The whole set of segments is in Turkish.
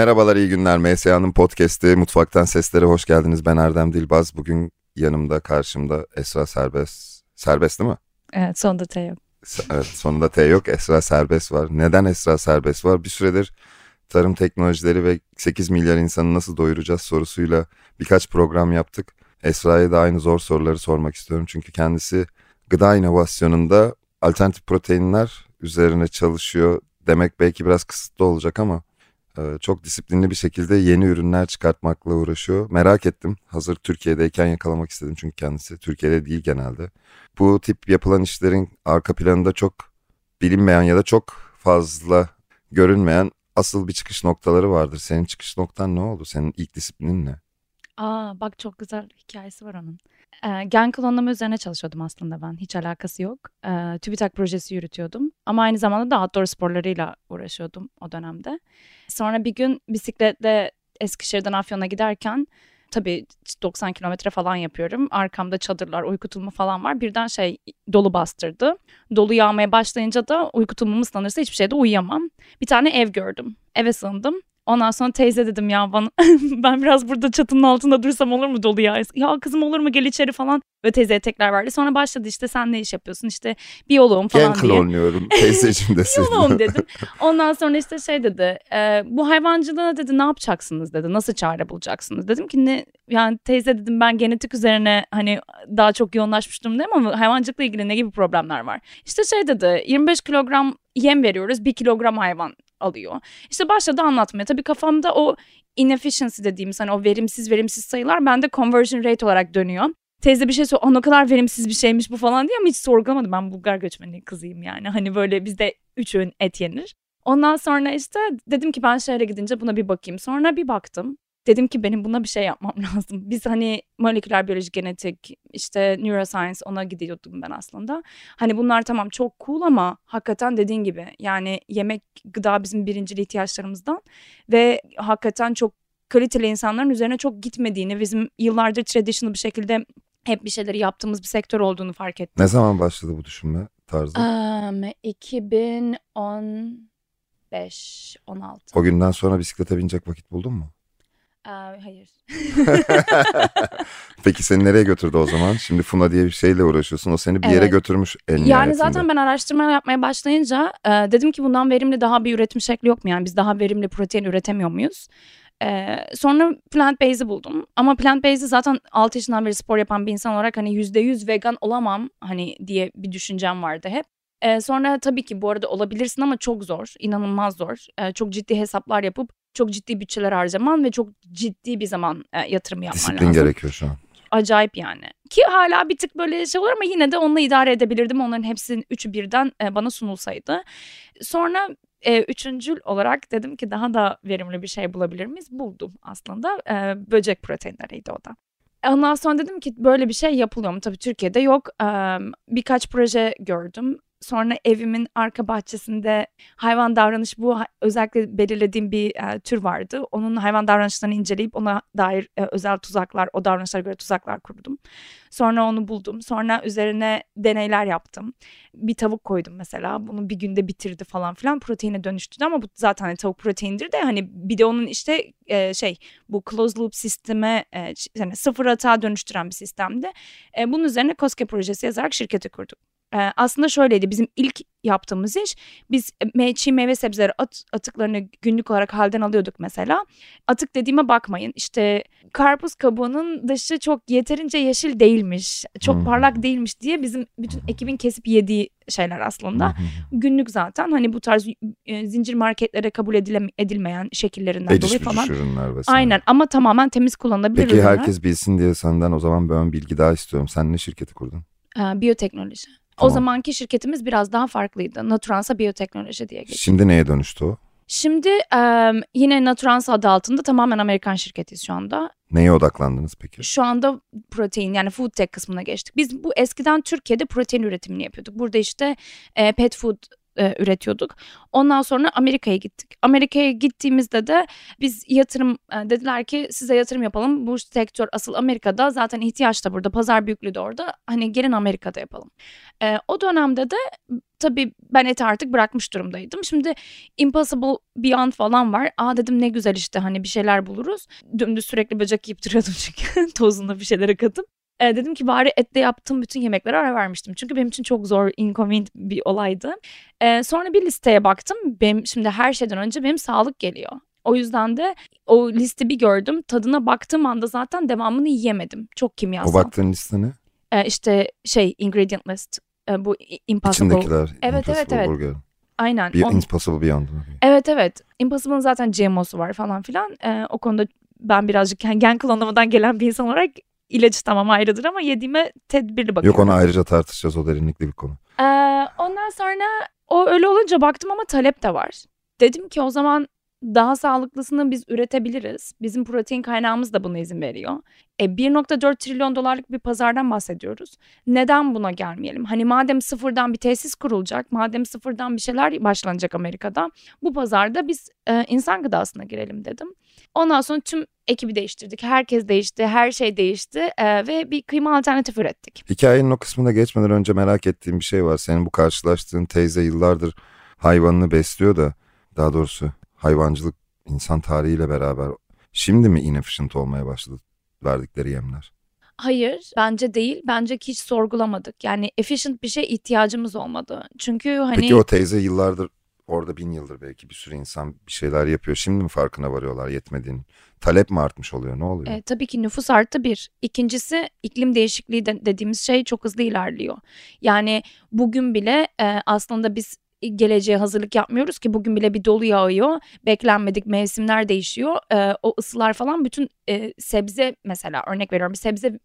Merhabalar, iyi günler. MSA'nın podcast'i Mutfaktan Seslere hoş geldiniz. Ben Erdem Dilbaz. Bugün yanımda, karşımda Esra Serbest. Serbest değil mi? Evet, sonunda T yok. Evet, sonunda T yok. Esra Serbest var. Neden Esra Serbest var? Bir süredir tarım teknolojileri ve 8 milyar insanı nasıl doyuracağız sorusuyla birkaç program yaptık. Esra'ya da aynı zor soruları sormak istiyorum. Çünkü kendisi gıda inovasyonunda alternatif proteinler üzerine çalışıyor demek belki biraz kısıtlı olacak ama çok disiplinli bir şekilde yeni ürünler çıkartmakla uğraşıyor. Merak ettim. Hazır Türkiye'deyken yakalamak istedim çünkü kendisi Türkiye'de değil genelde. Bu tip yapılan işlerin arka planında çok bilinmeyen ya da çok fazla görünmeyen asıl bir çıkış noktaları vardır. Senin çıkış noktan ne oldu? Senin ilk disiplinin ne? Aa bak çok güzel hikayesi var onun. Ee, gen klonlama üzerine çalışıyordum aslında ben. Hiç alakası yok. Ee, TÜBİTAK projesi yürütüyordum. Ama aynı zamanda da outdoor sporlarıyla uğraşıyordum o dönemde. Sonra bir gün bisikletle Eskişehir'den Afyon'a giderken tabii 90 kilometre falan yapıyorum. Arkamda çadırlar, uyku tulumu falan var. Birden şey dolu bastırdı. Dolu yağmaya başlayınca da uyku tulumum ıslanırsa hiçbir şeyde uyuyamam. Bir tane ev gördüm. Eve sığındım. Ondan sonra teyze dedim ya bana ben biraz burada çatının altında dursam olur mu dolu ya? Ya kızım olur mu gel içeri falan. Ve teyzeye tekrar verdi. Sonra başladı işte sen ne iş yapıyorsun işte biyoloğum falan Gen diye. klonluyorum teyzeciğim deseydin. biyoloğum dedim. Ondan sonra işte şey dedi e, bu hayvancılığa dedi ne yapacaksınız dedi. Nasıl çare bulacaksınız? Dedim ki ne yani teyze dedim ben genetik üzerine hani daha çok yoğunlaşmış durumdayım ama hayvancılıkla ilgili ne gibi problemler var? İşte şey dedi 25 kilogram yem veriyoruz bir kilogram hayvan alıyor. İşte başladı anlatmaya. Tabii kafamda o inefficiency dediğimiz hani o verimsiz verimsiz sayılar bende conversion rate olarak dönüyor. Teyze bir şey sor, ne kadar verimsiz bir şeymiş bu falan diye ama hiç sorgulamadım. Ben Bulgar göçmeni kızıyım yani. Hani böyle bizde üç öğün et yenir. Ondan sonra işte dedim ki ben şehre gidince buna bir bakayım. Sonra bir baktım dedim ki benim buna bir şey yapmam lazım. Biz hani moleküler biyoloji, genetik, işte neuroscience ona gidiyordum ben aslında. Hani bunlar tamam çok cool ama hakikaten dediğin gibi yani yemek, gıda bizim birinci ihtiyaçlarımızdan ve hakikaten çok kaliteli insanların üzerine çok gitmediğini, bizim yıllardır traditional bir şekilde hep bir şeyleri yaptığımız bir sektör olduğunu fark ettim. Ne zaman başladı bu düşünme tarzı? Um, 2015, 16. O günden sonra bisiklete binecek vakit buldun mu? Hayır. Peki seni nereye götürdü o zaman? Şimdi Funa diye bir şeyle uğraşıyorsun. O seni bir yere evet. götürmüş en Yani nihayetinde. zaten ben araştırma yapmaya başlayınca e, dedim ki bundan verimli daha bir üretim şekli yok mu? Yani biz daha verimli protein üretemiyor muyuz? Ee, sonra plant based'i buldum. Ama plant based'i zaten 6 yaşından beri spor yapan bir insan olarak hani %100 vegan olamam hani diye bir düşüncem vardı hep. Ee, sonra tabii ki bu arada olabilirsin ama çok zor, inanılmaz zor. Ee, çok ciddi hesaplar yapıp çok ciddi bütçeler harcaman ve çok ciddi bir zaman e, yatırım yapman Disiplin lazım. Disiplin gerekiyor şu an. Acayip yani. Ki hala bir tık böyle şey olur ama yine de onunla idare edebilirdim. Onların hepsinin üçü birden e, bana sunulsaydı. Sonra e, üçüncül olarak dedim ki daha da verimli bir şey bulabilir miyiz? Buldum aslında. E, böcek proteinleriydi o da. Ondan sonra dedim ki böyle bir şey yapılıyor mu? Tabii Türkiye'de yok. Birkaç proje gördüm. Sonra evimin arka bahçesinde hayvan davranış bu özellikle belirlediğim bir e, tür vardı. Onun hayvan davranışlarını inceleyip ona dair e, özel tuzaklar, o davranışlara göre tuzaklar kurdum. Sonra onu buldum. Sonra üzerine deneyler yaptım. Bir tavuk koydum mesela. Bunu bir günde bitirdi falan filan. Proteine dönüştü ama bu zaten hani tavuk proteindir de hani bir de onun işte e, şey bu closed loop sisteme e, yani sıfır hata dönüştüren bir sistemdi. E, bunun üzerine COSGAP projesi yazarak şirketi kurduk e, aslında şöyleydi bizim ilk yaptığımız iş biz me çiğ meyve sebzeleri at, atıklarını günlük olarak halden alıyorduk mesela. Atık dediğime bakmayın işte karpuz kabuğunun dışı çok yeterince yeşil değilmiş çok hmm. parlak değilmiş diye bizim bütün ekibin kesip yediği şeyler aslında. günlük zaten hani bu tarz e, zincir marketlere kabul edile, edilmeyen şekillerinden Edişmiş dolayı falan. Aynen ama tamamen temiz kullanılabilir Peki ürünler. herkes bilsin diye senden o zaman ben bilgi daha istiyorum. Sen ne şirketi kurdun? Ee, biyoteknoloji. Tamam. O zamanki şirketimiz biraz daha farklıydı. Naturansa biyoteknoloji diye geçiyor. Şimdi neye dönüştü o? Şimdi e, yine Naturans adı altında tamamen Amerikan şirketiyiz şu anda. Neye odaklandınız peki? Şu anda protein yani food tech kısmına geçtik. Biz bu eskiden Türkiye'de protein üretimini yapıyorduk. Burada işte e, pet food e, üretiyorduk. Ondan sonra Amerika'ya gittik. Amerika'ya gittiğimizde de biz yatırım e, dediler ki size yatırım yapalım. Bu sektör asıl Amerika'da zaten ihtiyaç da burada. Pazar büyüklüğü de orada. Hani gelin Amerika'da yapalım. E, o dönemde de tabii ben eti artık bırakmış durumdaydım. Şimdi Impossible Beyond falan var. Aa dedim ne güzel işte hani bir şeyler buluruz. Dümdüz sürekli böcek yiyip duruyordum çünkü tozunu bir şeylere katıp. E, dedim ki bari ette yaptığım bütün yemeklere ara vermiştim. Çünkü benim için çok zor, inconvenient bir olaydı. E, sonra bir listeye baktım. Benim şimdi her şeyden önce benim sağlık geliyor. O yüzden de o listi bir gördüm. Tadına baktığım anda zaten devamını yiyemedim. Çok kimyasal. O baktığın liste ne? E, işte şey ingredient list. E, bu Impossible. İçindekiler. Evet, Impossible evet, evet. Burger. Aynen. Bir On- Impossible Beyond. Evet evet. Impossible'ın zaten GMO'su var falan filan. Ee, o konuda ben birazcık gen, gen klonlamadan gelen bir insan olarak ilacı tamam ayrıdır ama yediğime tedbirli bakıyorum. Yok onu ayrıca tartışacağız o derinlikli bir konu. Ee, ondan sonra o öyle olunca baktım ama talep de var. Dedim ki o zaman daha sağlıklısını biz üretebiliriz. Bizim protein kaynağımız da buna izin veriyor. E, 1.4 trilyon dolarlık bir pazardan bahsediyoruz. Neden buna gelmeyelim? Hani madem sıfırdan bir tesis kurulacak, madem sıfırdan bir şeyler başlanacak Amerika'da, bu pazarda biz e, insan gıdasına girelim dedim. Ondan sonra tüm ekibi değiştirdik. Herkes değişti, her şey değişti e, ve bir kıyma alternatif ürettik. Hikayenin o kısmına geçmeden önce merak ettiğim bir şey var. Senin bu karşılaştığın teyze yıllardır hayvanını besliyor da daha doğrusu hayvancılık insan tarihiyle beraber şimdi mi inefficient olmaya başladı verdikleri yemler? Hayır, bence değil. Bence hiç sorgulamadık. Yani efficient bir şey ihtiyacımız olmadı. Çünkü hani Peki o teyze yıllardır orada bin yıldır belki bir sürü insan bir şeyler yapıyor. Şimdi mi farkına varıyorlar yetmediğinin? Talep mi artmış oluyor? Ne oluyor? E, tabii ki nüfus arttı bir. İkincisi iklim değişikliği de, dediğimiz şey çok hızlı ilerliyor. Yani bugün bile e, aslında biz geleceğe hazırlık yapmıyoruz ki bugün bile bir dolu yağıyor. Beklenmedik mevsimler değişiyor. E, o ısılar falan bütün e, sebze mesela örnek veriyorum sebze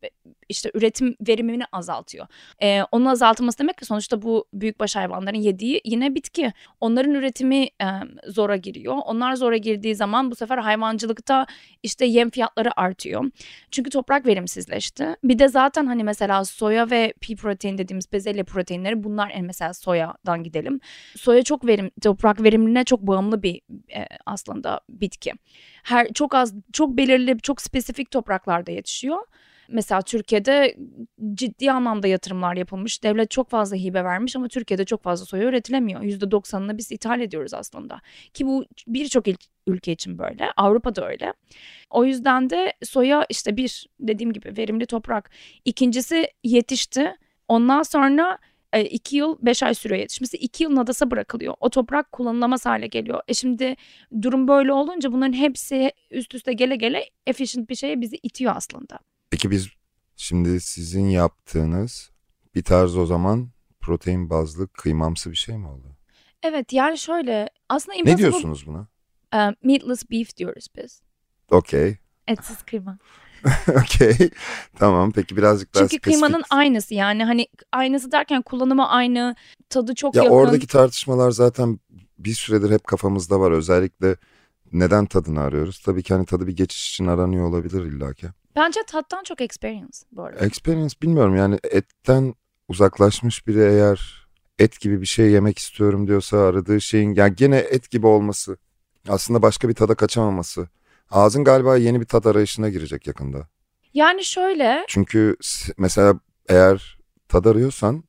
işte üretim verimini azaltıyor. E, onun azaltılması demek ki sonuçta bu büyükbaş hayvanların yediği yine bitki. Onların üretimi e, zora giriyor. Onlar zora girdiği zaman bu sefer hayvancılıkta işte yem fiyatları artıyor. Çünkü toprak verimsizleşti. Bir de zaten hani mesela soya ve pea protein dediğimiz bezelye proteinleri bunlar en mesela soyadan gidelim. Soya çok verim toprak verimliliğine çok bağımlı bir e, aslında bitki. Her çok az çok belirli çok spesifik topraklarda yetişiyor. Mesela Türkiye'de ciddi anlamda yatırımlar yapılmış. Devlet çok fazla hibe vermiş ama Türkiye'de çok fazla soya üretilemiyor. %90'ını biz ithal ediyoruz aslında. Ki bu birçok ülke için böyle. Avrupa'da öyle. O yüzden de soya işte bir dediğim gibi verimli toprak. İkincisi yetişti. Ondan sonra e, iki yıl beş ay sürüyor yetişmesi. iki yıl nadasa bırakılıyor. O toprak kullanılamaz hale geliyor. E şimdi durum böyle olunca bunların hepsi üst üste gele gele efficient bir şeye bizi itiyor aslında. Peki biz şimdi sizin yaptığınız bir tarz o zaman protein bazlı kıymamsı bir şey mi oldu? Evet yani şöyle aslında Ne diyorsunuz buna? E, meatless beef diyoruz biz. Okey. Etsiz kıyma. Okey. Tamam peki birazcık daha Çünkü spesifik. kıymanın aynısı yani hani aynısı derken kullanımı aynı, tadı çok Ya yakın. oradaki tartışmalar zaten bir süredir hep kafamızda var. Özellikle neden tadını arıyoruz? Tabii ki hani tadı bir geçiş için aranıyor olabilir illaki. Bence tattan çok experience bu arada. Experience bilmiyorum yani etten uzaklaşmış biri eğer et gibi bir şey yemek istiyorum diyorsa aradığı şeyin yani gene et gibi olması aslında başka bir tada kaçamaması. Ağzın galiba yeni bir tat arayışına girecek yakında. Yani şöyle Çünkü mesela eğer tad arıyorsan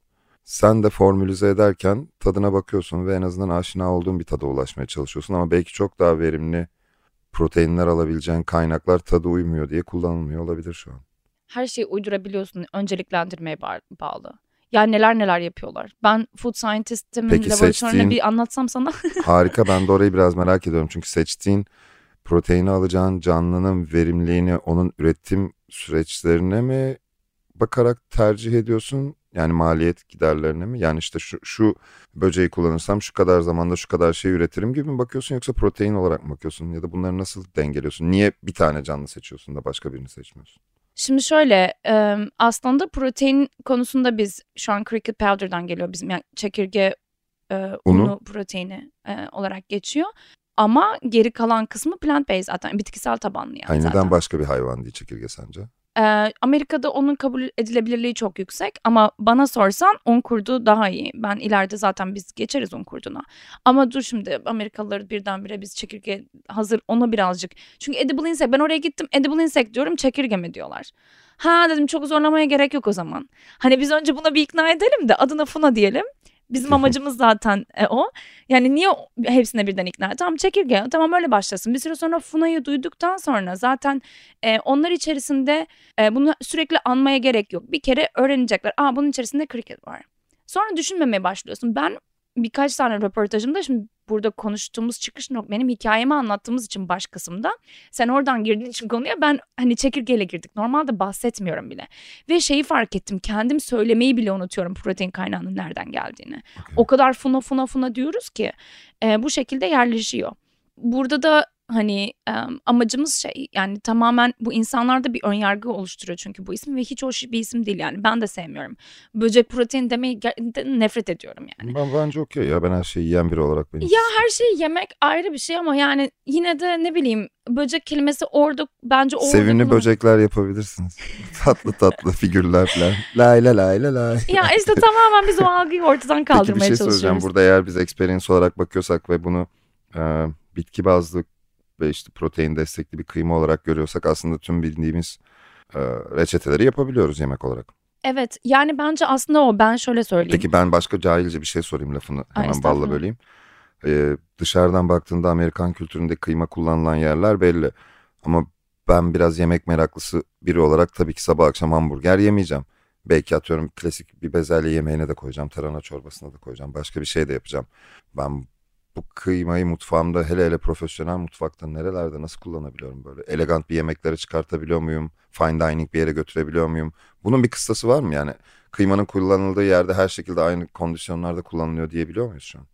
sen de formülize ederken tadına bakıyorsun ve en azından aşina olduğun bir tada ulaşmaya çalışıyorsun ama belki çok daha verimli proteinler alabileceğin kaynaklar tadı uymuyor diye kullanılmıyor olabilir şu an. her şeyi uydurabiliyorsun önceliklendirmeye ba- bağlı. Yani neler neler yapıyorlar. Ben food scientist'imin Peki laboratuvarını bir anlatsam sana. Harika ben de orayı biraz merak ediyorum çünkü seçtiğin proteini alacağın canlının verimliliğini onun üretim süreçlerine mi bakarak tercih ediyorsun? Yani maliyet giderlerine mi? Yani işte şu, şu böceği kullanırsam şu kadar zamanda şu kadar şey üretirim gibi mi bakıyorsun yoksa protein olarak mı bakıyorsun? Ya da bunları nasıl dengeliyorsun? Niye bir tane canlı seçiyorsun da başka birini seçmiyorsun? Şimdi şöyle aslında protein konusunda biz şu an cricket powder'dan geliyor bizim yani çekirge unu, Unu. proteini olarak geçiyor. Ama geri kalan kısmı plant based zaten bitkisel tabanlı yani Hani zaten. neden başka bir hayvan değil çekirge sence? Ee, Amerika'da onun kabul edilebilirliği çok yüksek ama bana sorsan un kurdu daha iyi. Ben ileride zaten biz geçeriz un kurduna. Ama dur şimdi Amerikalıları birdenbire biz çekirge hazır ona birazcık. Çünkü edible insect ben oraya gittim edible insect diyorum çekirge mi diyorlar. Ha dedim çok zorlamaya gerek yok o zaman. Hani biz önce buna bir ikna edelim de adına Funa diyelim. Bizim amacımız zaten e, o. Yani niye hepsine birden ikna? Tamam çekirge tamam öyle başlasın. Bir süre sonra Funa'yı duyduktan sonra zaten e, onlar içerisinde e, bunu sürekli anmaya gerek yok. Bir kere öğrenecekler. Aa bunun içerisinde cricket var. Sonra düşünmemeye başlıyorsun. Ben birkaç tane röportajımda şimdi burada konuştuğumuz çıkış nokta benim hikayemi anlattığımız için baş kısımda sen oradan girdiğin için konuya ben hani çekirgeyle girdik. Normalde bahsetmiyorum bile. Ve şeyi fark ettim kendim söylemeyi bile unutuyorum protein kaynağının nereden geldiğini. Okay. O kadar funa funa funa diyoruz ki e, bu şekilde yerleşiyor. Burada da hani um, amacımız şey yani tamamen bu insanlarda bir önyargı oluşturuyor çünkü bu isim ve hiç hoş bir isim değil yani ben de sevmiyorum. Böcek protein demeyi nefret ediyorum yani. Ben bence okey ya ben her şeyi yiyen biri olarak benim. Ya her şeyi yemek ayrı bir şey ama yani yine de ne bileyim böcek kelimesi orada bence orada. Sevimli bunu... böcekler yapabilirsiniz. tatlı tatlı figürler falan. Lay la lay la lay. Ya işte tamamen biz o algıyı ortadan kaldırmaya Peki bir şey çalışıyoruz. Burada eğer biz experience olarak bakıyorsak ve bunu e, bitki bazlı ve işte protein destekli bir kıyma olarak görüyorsak aslında tüm bildiğimiz e, reçeteleri yapabiliyoruz yemek olarak. Evet yani bence aslında o ben şöyle söyleyeyim. Peki ben başka cahilce bir şey sorayım lafını hemen Ay, balla böleyim. Ee, dışarıdan baktığında Amerikan kültüründe kıyma kullanılan yerler belli. Ama ben biraz yemek meraklısı biri olarak tabii ki sabah akşam hamburger yemeyeceğim. Belki atıyorum klasik bir bezelye yemeğine de koyacağım. Tarhana çorbasına da koyacağım. Başka bir şey de yapacağım. Ben bu kıymayı mutfağımda hele hele profesyonel mutfakta nerelerde nasıl kullanabiliyorum böyle? Elegant bir yemeklere çıkartabiliyor muyum? Fine dining bir yere götürebiliyor muyum? Bunun bir kıstası var mı yani? Kıymanın kullanıldığı yerde her şekilde aynı kondisyonlarda kullanılıyor diyebiliyor muyuz şu an?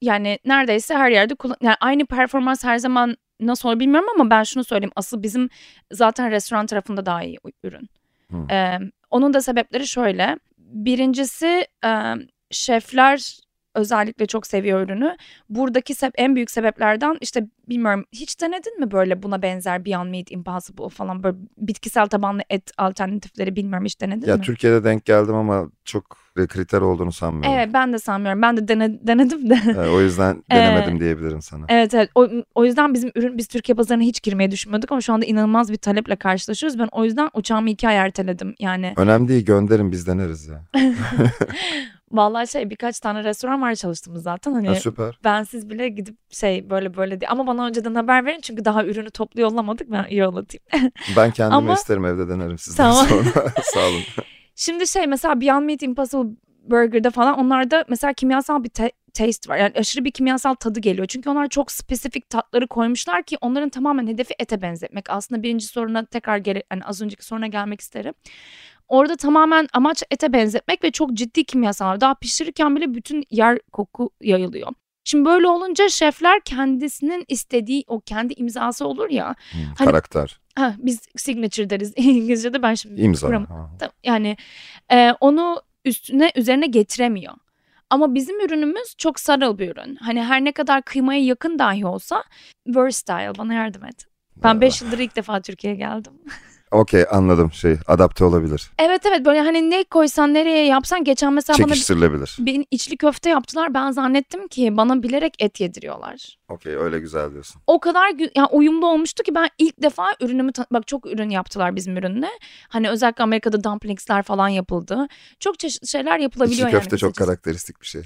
Yani neredeyse her yerde kullan yani aynı performans her zaman nasıl olur bilmiyorum ama ben şunu söyleyeyim. Asıl bizim zaten restoran tarafında daha iyi ürün. Hmm. Ee, onun da sebepleri şöyle. Birincisi e, şefler özellikle çok seviyor ürünü. Buradaki seb en büyük sebeplerden işte bilmiyorum hiç denedin mi böyle buna benzer Beyond Meat Impossible falan böyle bitkisel tabanlı et alternatifleri bilmiyorum hiç denedin ya, mi? Ya Türkiye'de denk geldim ama çok kriter olduğunu sanmıyorum. Evet ben de sanmıyorum. Ben de dene, denedim de. Evet, o yüzden denemedim ee, diyebilirim sana. Evet evet. O, o yüzden bizim ürün biz Türkiye pazarına hiç girmeye düşünmüyorduk ama şu anda inanılmaz bir taleple karşılaşıyoruz. Ben o yüzden uçağımı iki ay erteledim yani. Önemli değil gönderin biz deneriz ya. Vallahi şey birkaç tane restoran var çalıştığımız zaten. Hani ha, süper. Ben siz bile gidip şey böyle böyle diye. Ama bana önceden haber verin çünkü daha ürünü toplu yollamadık. Ben yollatayım. ben kendime Ama... isterim evde denerim sizden tamam. sonra. Sağ olun. Şimdi şey mesela Beyond Meat Impossible Burger'da falan onlarda mesela kimyasal bir te- taste var. Yani aşırı bir kimyasal tadı geliyor. Çünkü onlar çok spesifik tatları koymuşlar ki onların tamamen hedefi ete benzetmek. Aslında birinci soruna tekrar geri, yani az önceki soruna gelmek isterim. Orada tamamen amaç ete benzetmek ve çok ciddi kimyasallar. Daha pişirirken bile bütün yer koku yayılıyor. Şimdi böyle olunca şefler kendisinin istediği o kendi imzası olur ya. Hmm, hani, karakter. Ha, biz signature deriz İngilizce'de ben şimdi. İmza. Kuram, yani e, onu üstüne üzerine getiremiyor. Ama bizim ürünümüz çok sarıl bir ürün. Hani her ne kadar kıymaya yakın dahi olsa versatile bana yardım et. Ben 5 yıldır ilk defa Türkiye'ye geldim. Okey anladım şey adapte olabilir. Evet evet böyle hani ne koysan nereye yapsan geçen mesela Çekiştirilebilir. bana bir içli köfte yaptılar ben zannettim ki bana bilerek et yediriyorlar. Okey öyle güzel diyorsun. O kadar yani uyumlu olmuştu ki ben ilk defa ürünümü bak çok ürün yaptılar bizim ürünle. Hani özellikle Amerika'da dumplingsler falan yapıldı. Çok çeşitli şeyler yapılabiliyor İçli yani. köfte çok karakteristik bir şey.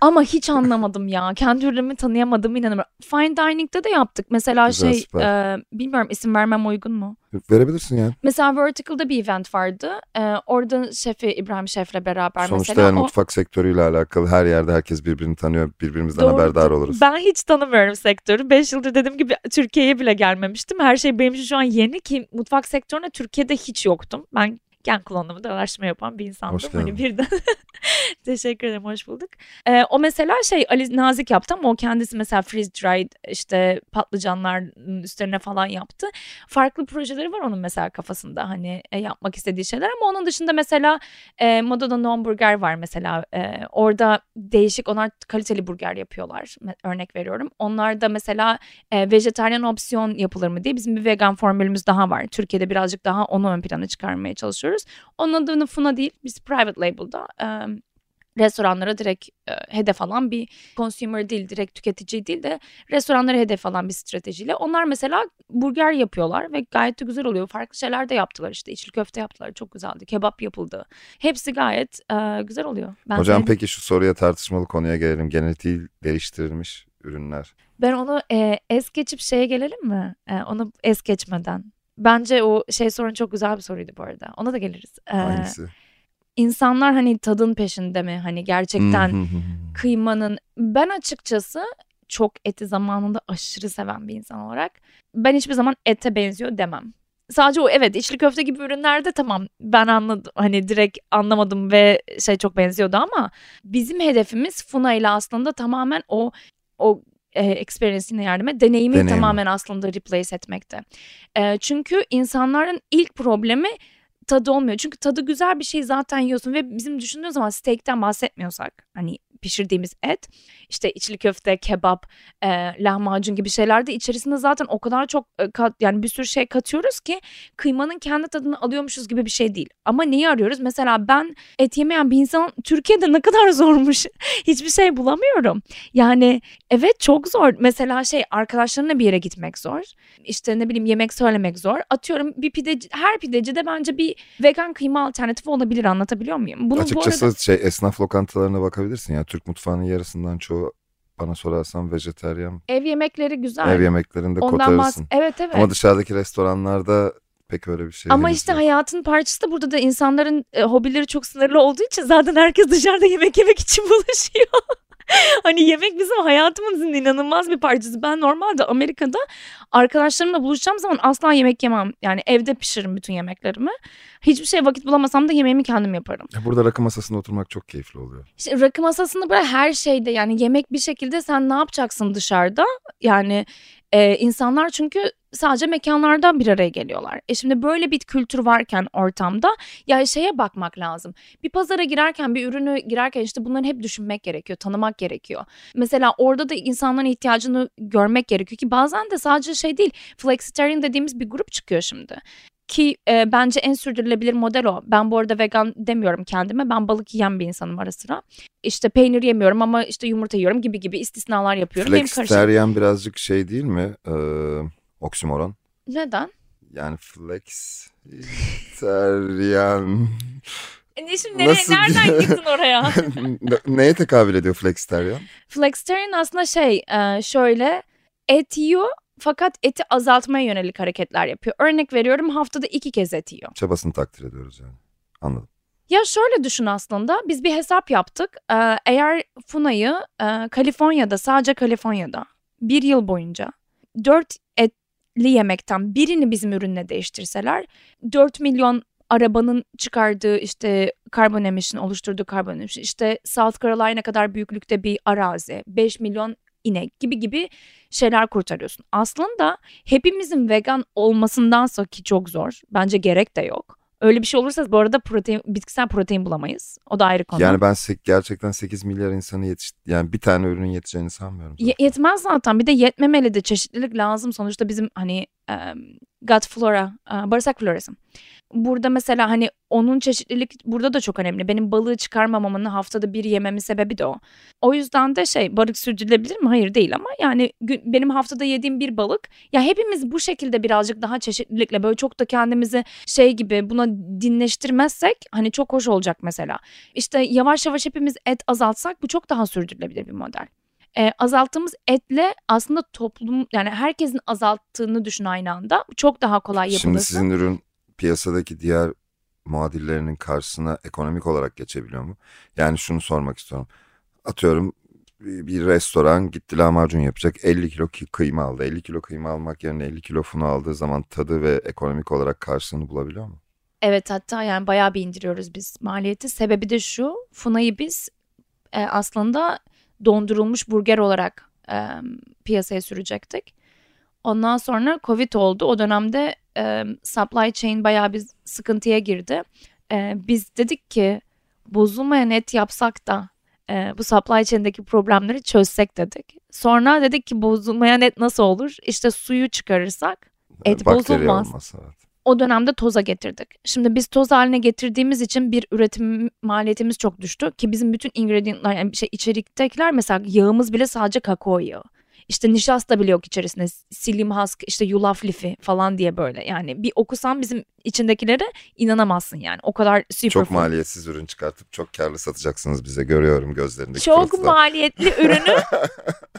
Ama hiç anlamadım ya. Kendi ürünümü tanıyamadım inanamıyorum. Fine Dining'de de yaptık. Mesela Güzel, şey e, bilmiyorum isim vermem uygun mu? Verebilirsin yani. Mesela Vertical'da bir event vardı. E, orada şefi İbrahim Şef'le beraber Sonuçta mesela. yani o... mutfak sektörüyle alakalı her yerde herkes birbirini tanıyor. Birbirimizden Doğru. haberdar oluruz. Ben hiç tanımıyorum sektörü. Beş yıldır dediğim gibi Türkiye'ye bile gelmemiştim. Her şey benim için şu an yeni ki mutfak sektörüne Türkiye'de hiç yoktum. Ben gen klonlama da araştırma yapan bir insandım. Hoş hani birden teşekkür ederim hoş bulduk. Ee, o mesela şey Ali Nazik yaptı ama o kendisi mesela freeze dried işte patlıcanların üstlerine falan yaptı. Farklı projeleri var onun mesela kafasında hani e, yapmak istediği şeyler ama onun dışında mesela e, Moda'da non burger var mesela E, orada değişik onlar kaliteli burger yapıyorlar örnek veriyorum. Onlar da mesela e, vejetaryen opsiyon yapılır mı diye bizim bir vegan formülümüz daha var. Türkiye'de birazcık daha onu ön plana çıkarmaya çalışıyoruz. Onun adını Funa değil biz private label'da e, restoranlara direkt e, hedef alan bir consumer değil direkt tüketici değil de restoranlara hedef alan bir stratejiyle. Onlar mesela burger yapıyorlar ve gayet de güzel oluyor. Farklı şeyler de yaptılar işte içli köfte yaptılar çok güzeldi. Kebap yapıldı. Hepsi gayet e, güzel oluyor. Ben Hocam sevdim. peki şu soruya tartışmalı konuya gelelim. Genetiği değiştirilmiş ürünler. Ben onu e, es geçip şeye gelelim mi? E, onu es geçmeden. Bence o şey sorun çok güzel bir soruydu bu arada. Ona da geliriz. E, Hangisi? insanlar hani tadın peşinde mi? Hani gerçekten kıymanın ben açıkçası çok eti zamanında aşırı seven bir insan olarak ben hiçbir zaman ete benziyor demem. Sadece o evet içli köfte gibi ürünlerde tamam ben anladım hani direkt anlamadım ve şey çok benziyordu ama bizim hedefimiz Funa ile aslında tamamen o o e, experience'ine yardım et. Deneyimi Deneyim. tamamen aslında replace etmekte. E, çünkü insanların ilk problemi tadı olmuyor. Çünkü tadı güzel bir şey zaten yiyorsun ve bizim düşündüğümüz zaman steak'ten bahsetmiyorsak hani pişirdiğimiz et işte içli köfte, kebap, e, lahmacun gibi şeylerde içerisinde zaten o kadar çok e, kat, yani bir sürü şey katıyoruz ki kıymanın kendi tadını alıyormuşuz gibi bir şey değil. Ama neyi arıyoruz? Mesela ben et yemeyen bir insan Türkiye'de ne kadar zormuş. Hiçbir şey bulamıyorum. Yani evet çok zor. Mesela şey arkadaşlarına bir yere gitmek zor. İşte ne bileyim yemek söylemek zor. Atıyorum bir pideci, her pidecide bence bir vegan kıyma alternatifi olabilir anlatabiliyor muyum? Bunu bu Açıkçası arada şey esnaf lokantalarına bakabilirsin ya. Türk mutfağının yarısından çoğu bana sorarsan vejeteryan. ev yemekleri güzel. Ev yemeklerinde Ondan bahs kotarırsın. Evet evet. Ama dışarıdaki restoranlarda pek öyle bir şey Ama işte yok. hayatın parçası da burada da insanların e, hobileri çok sınırlı olduğu için zaten herkes dışarıda yemek yemek için buluşuyor. hani yemek bizim hayatımızın inanılmaz bir parçası. Ben normalde Amerika'da arkadaşlarımla buluşacağım zaman asla yemek yemem. Yani evde pişiririm bütün yemeklerimi. Hiçbir şey vakit bulamasam da yemeğimi kendim yaparım. Ya Burada rakı masasında oturmak çok keyifli oluyor. İşte rakı masasında böyle her şeyde yani yemek bir şekilde sen ne yapacaksın dışarıda? Yani e, insanlar çünkü sadece mekanlarda bir araya geliyorlar. E şimdi böyle bir kültür varken ortamda ya şeye bakmak lazım. Bir pazara girerken bir ürünü girerken işte bunları hep düşünmek gerekiyor, tanımak gerekiyor. Mesela orada da insanların ihtiyacını görmek gerekiyor ki bazen de sadece şey değil. Flexitarian dediğimiz bir grup çıkıyor şimdi. Ki e, bence en sürdürülebilir model o. Ben bu arada vegan demiyorum kendime. Ben balık yiyen bir insanım ara sıra. İşte peynir yemiyorum ama işte yumurta yiyorum gibi gibi istisnalar yapıyorum. Flexitarian birazcık şey değil mi? Ee, oksimoron. Neden? Yani flexitarian. E şimdi nereye, Nasıl- nereden gittin oraya? Ne- Neye tekabül ediyor flexitarian? Flexitarian aslında şey e, şöyle et yiyor fakat eti azaltmaya yönelik hareketler yapıyor. Örnek veriyorum haftada iki kez et yiyor. Çabasını takdir ediyoruz yani. Anladım. Ya şöyle düşün aslında biz bir hesap yaptık. Ee, eğer Funa'yı e, Kaliforniya'da sadece Kaliforniya'da bir yıl boyunca dört yemekten birini bizim ürünle değiştirseler 4 milyon arabanın çıkardığı işte karbon emission oluşturduğu karbon emission işte South Carolina kadar büyüklükte bir arazi 5 milyon inek gibi gibi şeyler kurtarıyorsun. Aslında hepimizin vegan olmasındansa ki çok zor bence gerek de yok. Öyle bir şey olursa bu arada protein, bitkisel protein bulamayız. O da ayrı konu. Yani ben sek- gerçekten 8 milyar insanı yetiş yani bir tane ürünün yeteceğini sanmıyorum. zaten. Ye- yetmez zaten. Bir de yetmemeli de çeşitlilik lazım. Sonuçta bizim hani gut flora, e, bağırsak florası. Burada mesela hani onun çeşitlilik burada da çok önemli. Benim balığı çıkarmamamın haftada bir yememin sebebi de o. O yüzden de şey balık sürdürülebilir mi? Hayır değil ama yani benim haftada yediğim bir balık. Ya hepimiz bu şekilde birazcık daha çeşitlilikle böyle çok da kendimizi şey gibi buna dinleştirmezsek hani çok hoş olacak mesela. İşte yavaş yavaş hepimiz et azaltsak bu çok daha sürdürülebilir bir model e, azalttığımız etle aslında toplum yani herkesin azalttığını düşün aynı anda. Çok daha kolay yapılırsa. Şimdi sizin ürün piyasadaki diğer muadillerinin karşısına ekonomik olarak geçebiliyor mu? Yani şunu sormak istiyorum. Atıyorum bir restoran gitti lahmacun yapacak 50 kilo ki- kıyma aldı. 50 kilo kıyma almak yerine 50 kilo funu aldığı zaman tadı ve ekonomik olarak karşılığını bulabiliyor mu? Evet hatta yani bayağı bir indiriyoruz biz maliyeti. Sebebi de şu Funa'yı biz e, aslında dondurulmuş burger olarak e, piyasaya sürecektik. Ondan sonra Covid oldu. O dönemde e, supply chain bayağı bir sıkıntıya girdi. E, biz dedik ki bozulmayan et yapsak da e, bu supply chain'deki problemleri çözsek dedik. Sonra dedik ki bozulmayan et nasıl olur? İşte suyu çıkarırsak et Bakteri bozulmaz. olmaz, evet. O dönemde toza getirdik. Şimdi biz toz haline getirdiğimiz için bir üretim maliyetimiz çok düştü ki bizim bütün ingredientlar yani şey içeriktekiler mesela yağımız bile sadece kakao yağı. İşte nişasta bile yok içerisinde. Psyllium husk, işte yulaf lifi falan diye böyle. Yani bir okusan bizim içindekileri inanamazsın yani. O kadar super Çok food. maliyetsiz ürün çıkartıp çok karlı satacaksınız bize. Görüyorum gözlerindeki Çok fırıltıdan. maliyetli ürünü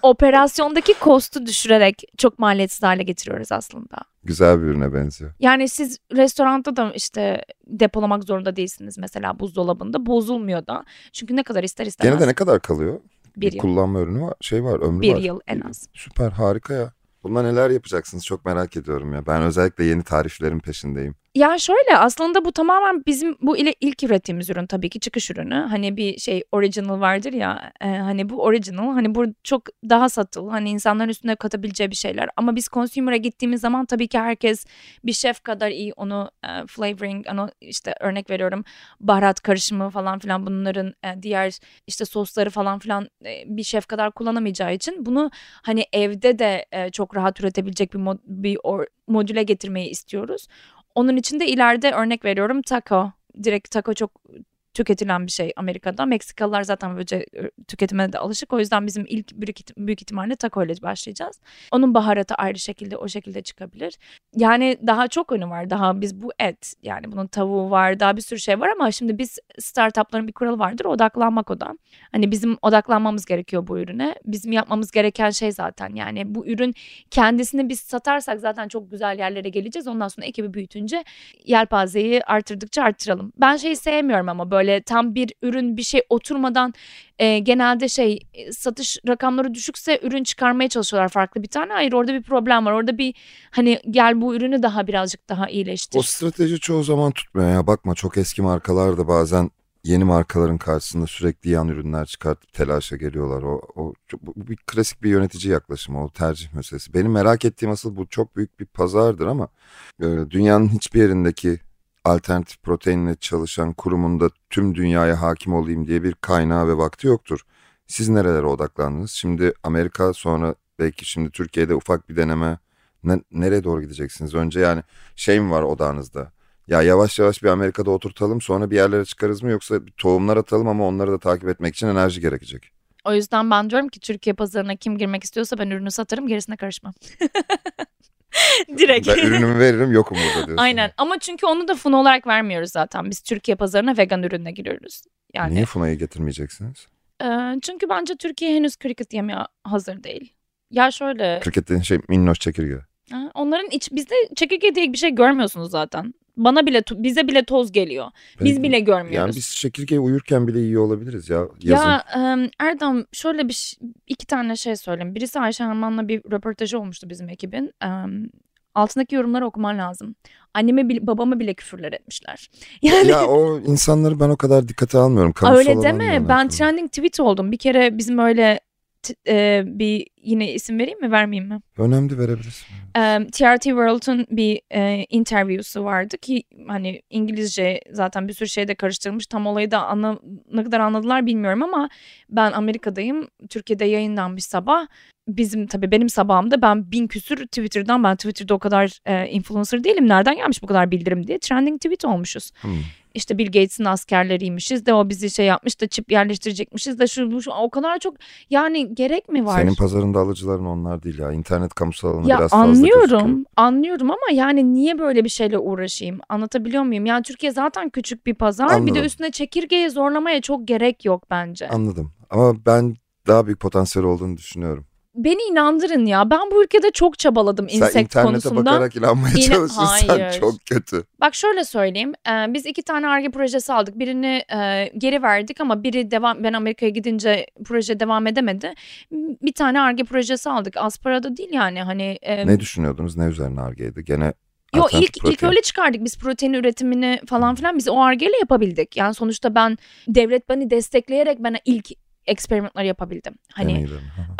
operasyondaki kostu düşürerek çok maliyetsiz hale getiriyoruz aslında. Güzel bir ürüne benziyor. Yani siz restoranda da işte depolamak zorunda değilsiniz mesela buzdolabında. Bozulmuyor da. Çünkü ne kadar ister istemez. Gene de ne kadar kalıyor? Bir yıl. Kullanma ürünü var. Şey var ömrü Bir var. yıl en az. Süper harika ya. Bununla neler yapacaksınız çok merak ediyorum ya. Ben özellikle yeni tariflerin peşindeyim. Ya şöyle aslında bu tamamen bizim bu ile ilk ürettiğimiz ürün tabii ki çıkış ürünü. Hani bir şey original vardır ya e, hani bu original hani bu çok daha satıl hani insanların üstüne katabileceği bir şeyler. Ama biz consumer'a gittiğimiz zaman tabii ki herkes bir şef kadar iyi onu e, flavoring onu işte örnek veriyorum baharat karışımı falan filan bunların e, diğer işte sosları falan filan e, bir şef kadar kullanamayacağı için bunu hani evde de e, çok rahat üretebilecek bir, mod, bir or- modüle getirmeyi istiyoruz. Onun için de ileride örnek veriyorum taco. Direkt taco çok tüketilen bir şey Amerika'da. Meksikalılar zaten böylece tüketime de alışık. O yüzden bizim ilk büyük, büyük ihtimalle taco ile başlayacağız. Onun baharatı ayrı şekilde o şekilde çıkabilir. Yani daha çok önü var. Daha biz bu et yani bunun tavuğu var daha bir sürü şey var ama şimdi biz startupların bir kuralı vardır odaklanmak o da. Hani bizim odaklanmamız gerekiyor bu ürüne. Bizim yapmamız gereken şey zaten yani bu ürün kendisini biz satarsak zaten çok güzel yerlere geleceğiz. Ondan sonra ekibi büyütünce yelpazeyi artırdıkça artıralım. Ben şeyi sevmiyorum ama böyle tam bir ürün bir şey oturmadan e, genelde şey e, satış rakamları düşükse ürün çıkarmaya çalışıyorlar farklı bir tane. Hayır orada bir problem var. Orada bir hani gel bu ürünü daha birazcık daha iyileştir. O strateji çoğu zaman tutmuyor ya. Bakma çok eski markalar da bazen yeni markaların karşısında sürekli yan ürünler çıkartıp telaşa geliyorlar. O, o bu bir klasik bir yönetici yaklaşımı, o tercih meselesi. Benim merak ettiğim asıl bu çok büyük bir pazardır ama e, dünyanın hiçbir yerindeki alternatif proteinle çalışan kurumunda tüm dünyaya hakim olayım diye bir kaynağı ve vakti yoktur. Siz nerelere odaklandınız? Şimdi Amerika sonra belki şimdi Türkiye'de ufak bir deneme. Ne, nereye doğru gideceksiniz? Önce yani şey mi var odağınızda? Ya yavaş yavaş bir Amerika'da oturtalım sonra bir yerlere çıkarız mı yoksa tohumlar atalım ama onları da takip etmek için enerji gerekecek. O yüzden ben diyorum ki Türkiye pazarına kim girmek istiyorsa ben ürünü satarım gerisine karışmam. Direkt. Ben ürünümü veririm yokum burada diyorsun. Aynen ama çünkü onu da fun olarak vermiyoruz zaten. Biz Türkiye pazarına vegan ürünle giriyoruz. Yani Niye Funa'yı getirmeyeceksiniz? e, çünkü bence Türkiye henüz cricket yemeye hazır değil. Ya şöyle dediğin şey minnoş çekirge. ha, onların iç bizde çekirge diye bir şey görmüyorsunuz zaten. Bana bile bize bile toz geliyor. Biz Peki, bile görmüyoruz. Yani biz çekirgeyi uyurken bile yiyor olabiliriz ya yazın. Ya em, Erdem şöyle bir iki tane şey söyleyeyim. Birisi Ayşe Arman'la bir röportajı olmuştu bizim ekibin. Altındaki yorumları okuman lazım. Anneme babama bile küfürler etmişler. Yani Ya o insanları ben o kadar dikkate almıyorum. Kamusal öyle deme. Ben trending tweet oldum. Bir kere bizim öyle e, bir yine isim vereyim mi vermeyeyim mi? Önemli verebilirsin. Em, TRT World'un bir e, interview'su vardı ki hani İngilizce zaten bir sürü şeyde karıştırmış. Tam olayı da anla, ne kadar anladılar bilmiyorum ama ben Amerika'dayım. Türkiye'de yayınlanmış sabah. Bizim tabii benim sabahımda ben bin küsür Twitter'dan ben Twitter'da o kadar e, influencer değilim. Nereden gelmiş bu kadar bildirim diye trending tweet olmuşuz. Hmm. İşte Bill Gates'in askerleriymişiz de o bizi şey yapmış da çip yerleştirecekmişiz de şu, bu, şu o kadar çok yani gerek mi var? Senin pazarında alıcıların onlar değil ya. İnternet kamusal alanı Ya biraz fazla anlıyorum, anlıyorum ama yani niye böyle bir şeyle uğraşayım? Anlatabiliyor muyum? Yani Türkiye zaten küçük bir pazar. Bir de Anladım. üstüne çekirgeye zorlamaya çok gerek yok bence. Anladım. Ama ben daha büyük potansiyel olduğunu düşünüyorum. Beni inandırın ya. Ben bu ülkede çok çabaladım Sen insekt internete konusunda. bakarak inanmaya İna- çalışırsan Hayır. çok kötü. Bak şöyle söyleyeyim. Ee, biz iki tane ARGE projesi aldık. Birini e, geri verdik ama biri devam ben Amerika'ya gidince proje devam edemedi. Bir tane ARGE projesi aldık. Az para da değil yani hani. e, Ne düşünüyordunuz? Ne üzerine argeydi? Gene Yo ilk ilk öyle çıkardık biz protein üretimini falan filan biz o argeyle yapabildik. Yani sonuçta ben devlet beni destekleyerek bana ilk eksperimentler yapabildim. Hani.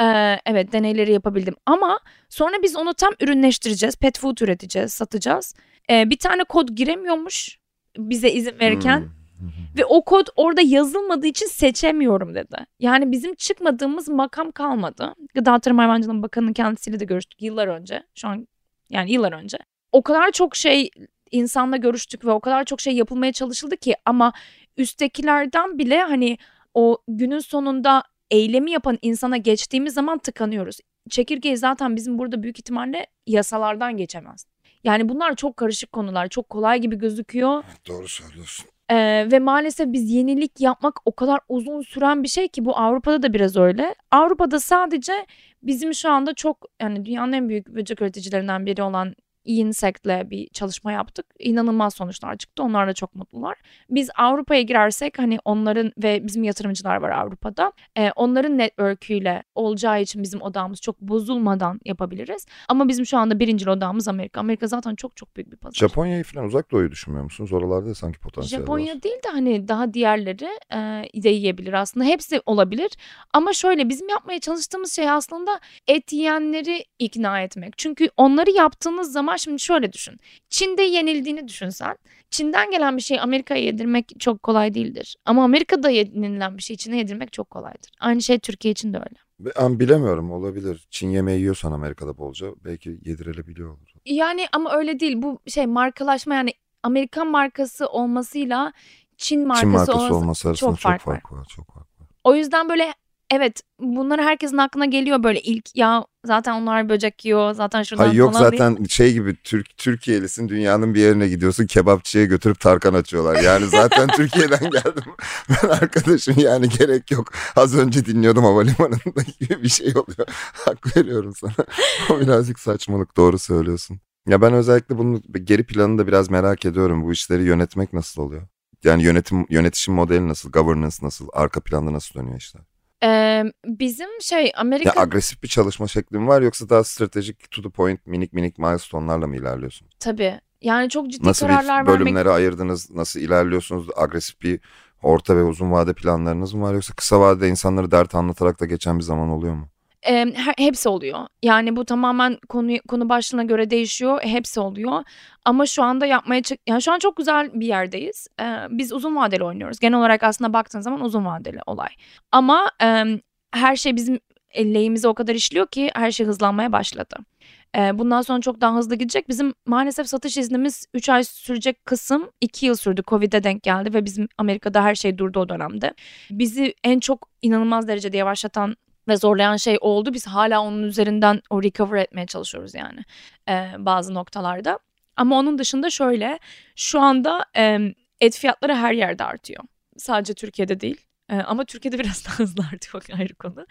Ee, evet deneyleri yapabildim ama sonra biz onu tam ürünleştireceğiz. Pet food üreteceğiz, satacağız. Ee, bir tane kod giremiyormuş bize izin verirken Hmm. ve o kod orada yazılmadığı için seçemiyorum dedi. Yani bizim çıkmadığımız makam kalmadı. Gıda Tarım Hayvancılığı Bakanı'nın kendisiyle de görüştük yıllar önce. Şu an yani yıllar önce. O kadar çok şey insanla görüştük ve o kadar çok şey yapılmaya çalışıldı ki ama üsttekilerden bile hani o günün sonunda eylemi yapan insana geçtiğimiz zaman tıkanıyoruz. Çekirgeyi zaten bizim burada büyük ihtimalle yasalardan geçemez. Yani bunlar çok karışık konular. Çok kolay gibi gözüküyor. Doğru söylüyorsun. Ee, ve maalesef biz yenilik yapmak o kadar uzun süren bir şey ki bu Avrupa'da da biraz öyle. Avrupa'da sadece bizim şu anda çok yani dünyanın en büyük böcek üreticilerinden biri olan Insect'le bir çalışma yaptık. İnanılmaz sonuçlar çıktı. Onlar da çok mutlular. Biz Avrupa'ya girersek hani onların ve bizim yatırımcılar var Avrupa'da. Ee, onların network'üyle olacağı için bizim odamız çok bozulmadan yapabiliriz. Ama bizim şu anda birinci odamız Amerika. Amerika zaten çok çok büyük bir pazar. Japonya'yı falan uzak doğuyu düşünmüyor musunuz? Oralarda da sanki potansiyel Japonya var. değil de hani daha diğerleri e, de yiyebilir aslında. Hepsi olabilir. Ama şöyle bizim yapmaya çalıştığımız şey aslında et yiyenleri ikna etmek. Çünkü onları yaptığınız zaman şimdi şöyle düşün. Çin'de yenildiğini düşünsen. Çin'den gelen bir şey Amerika'ya yedirmek çok kolay değildir. Ama Amerika'da yenilen bir şey Çin'e yedirmek çok kolaydır. Aynı şey Türkiye için de öyle. Ben bilemiyorum olabilir. Çin yemeği yiyorsan Amerika'da bolca belki yedirilebiliyor olur. Yani ama öyle değil. Bu şey markalaşma yani Amerikan markası olmasıyla Çin markası, Çin markası olması olması arasında çok çok fark fark, var. Çok fark var. O yüzden böyle evet bunları herkesin aklına geliyor böyle ilk ya zaten onlar böcek yiyor zaten şuradan Hayır yok falan diye. zaten şey gibi Türk Türkiye'lisin dünyanın bir yerine gidiyorsun kebapçıya götürüp tarkan açıyorlar. Yani zaten Türkiye'den geldim. Ben arkadaşım yani gerek yok. Az önce dinliyordum havalimanında gibi bir şey oluyor. Hak veriyorum sana. O birazcık saçmalık doğru söylüyorsun. Ya ben özellikle bunun geri planını da biraz merak ediyorum. Bu işleri yönetmek nasıl oluyor? Yani yönetim yönetişim modeli nasıl, governance nasıl, arka planda nasıl dönüyor işler? Ee, bizim şey Ya Amerika agresif bir çalışma şekli mi var yoksa daha stratejik to the point minik minik milestone'larla mı ilerliyorsun? tabii yani çok ciddi Nasıl kararlar vermek bölümlere ayırdınız? Nasıl ilerliyorsunuz? Agresif bir orta ve uzun vade planlarınız mı var yoksa kısa vadede insanları dert anlatarak da geçen bir zaman oluyor mu? Ee, her- hepsi oluyor. Yani bu tamamen konu konu başlığına göre değişiyor. Hepsi oluyor. Ama şu anda yapmaya çık yani şu an çok güzel bir yerdeyiz. Ee, biz uzun vadeli oynuyoruz. Genel olarak aslında baktığın zaman uzun vadeli olay. Ama e, her şey bizim lehimize o kadar işliyor ki her şey hızlanmaya başladı. Bundan sonra çok daha hızlı gidecek. Bizim maalesef satış iznimiz 3 ay sürecek kısım 2 yıl sürdü. Covid'e denk geldi ve bizim Amerika'da her şey durdu o dönemde. Bizi en çok inanılmaz derecede yavaşlatan ve zorlayan şey oldu. Biz hala onun üzerinden o recover etmeye çalışıyoruz yani e, bazı noktalarda. Ama onun dışında şöyle şu anda e, et fiyatları her yerde artıyor. Sadece Türkiye'de değil. E, ama Türkiye'de biraz daha hızlı artıyor ayrı konu.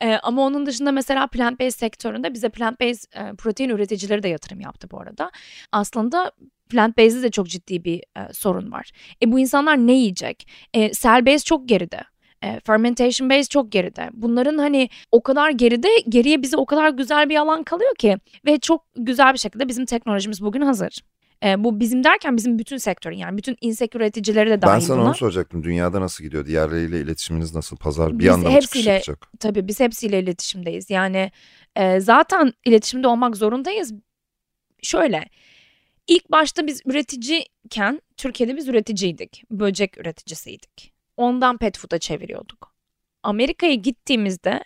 E, ama onun dışında mesela plant based sektöründe bize plant based e, protein üreticileri de yatırım yaptı bu arada. Aslında plant based'de de çok ciddi bir e, sorun var. E bu insanlar ne yiyecek? E, cell based çok geride. E, fermentation base çok geride. Bunların hani o kadar geride geriye bize o kadar güzel bir alan kalıyor ki ve çok güzel bir şekilde bizim teknolojimiz bugün hazır. E, bu bizim derken bizim bütün sektörün yani bütün insek üreticileri de dahil ben sana buna. onu soracaktım. Dünyada nasıl gidiyor? Diğerleriyle iletişiminiz nasıl? Pazar bir Biz anda mı çıkış hepsiyle- yapacak? Tabii biz hepsiyle iletişimdeyiz. Yani e, zaten iletişimde olmak zorundayız. Şöyle ilk başta biz üreticiyken Türkiye'de biz üreticiydik. Böcek üreticisiydik. Ondan pet food'a çeviriyorduk. Amerika'ya gittiğimizde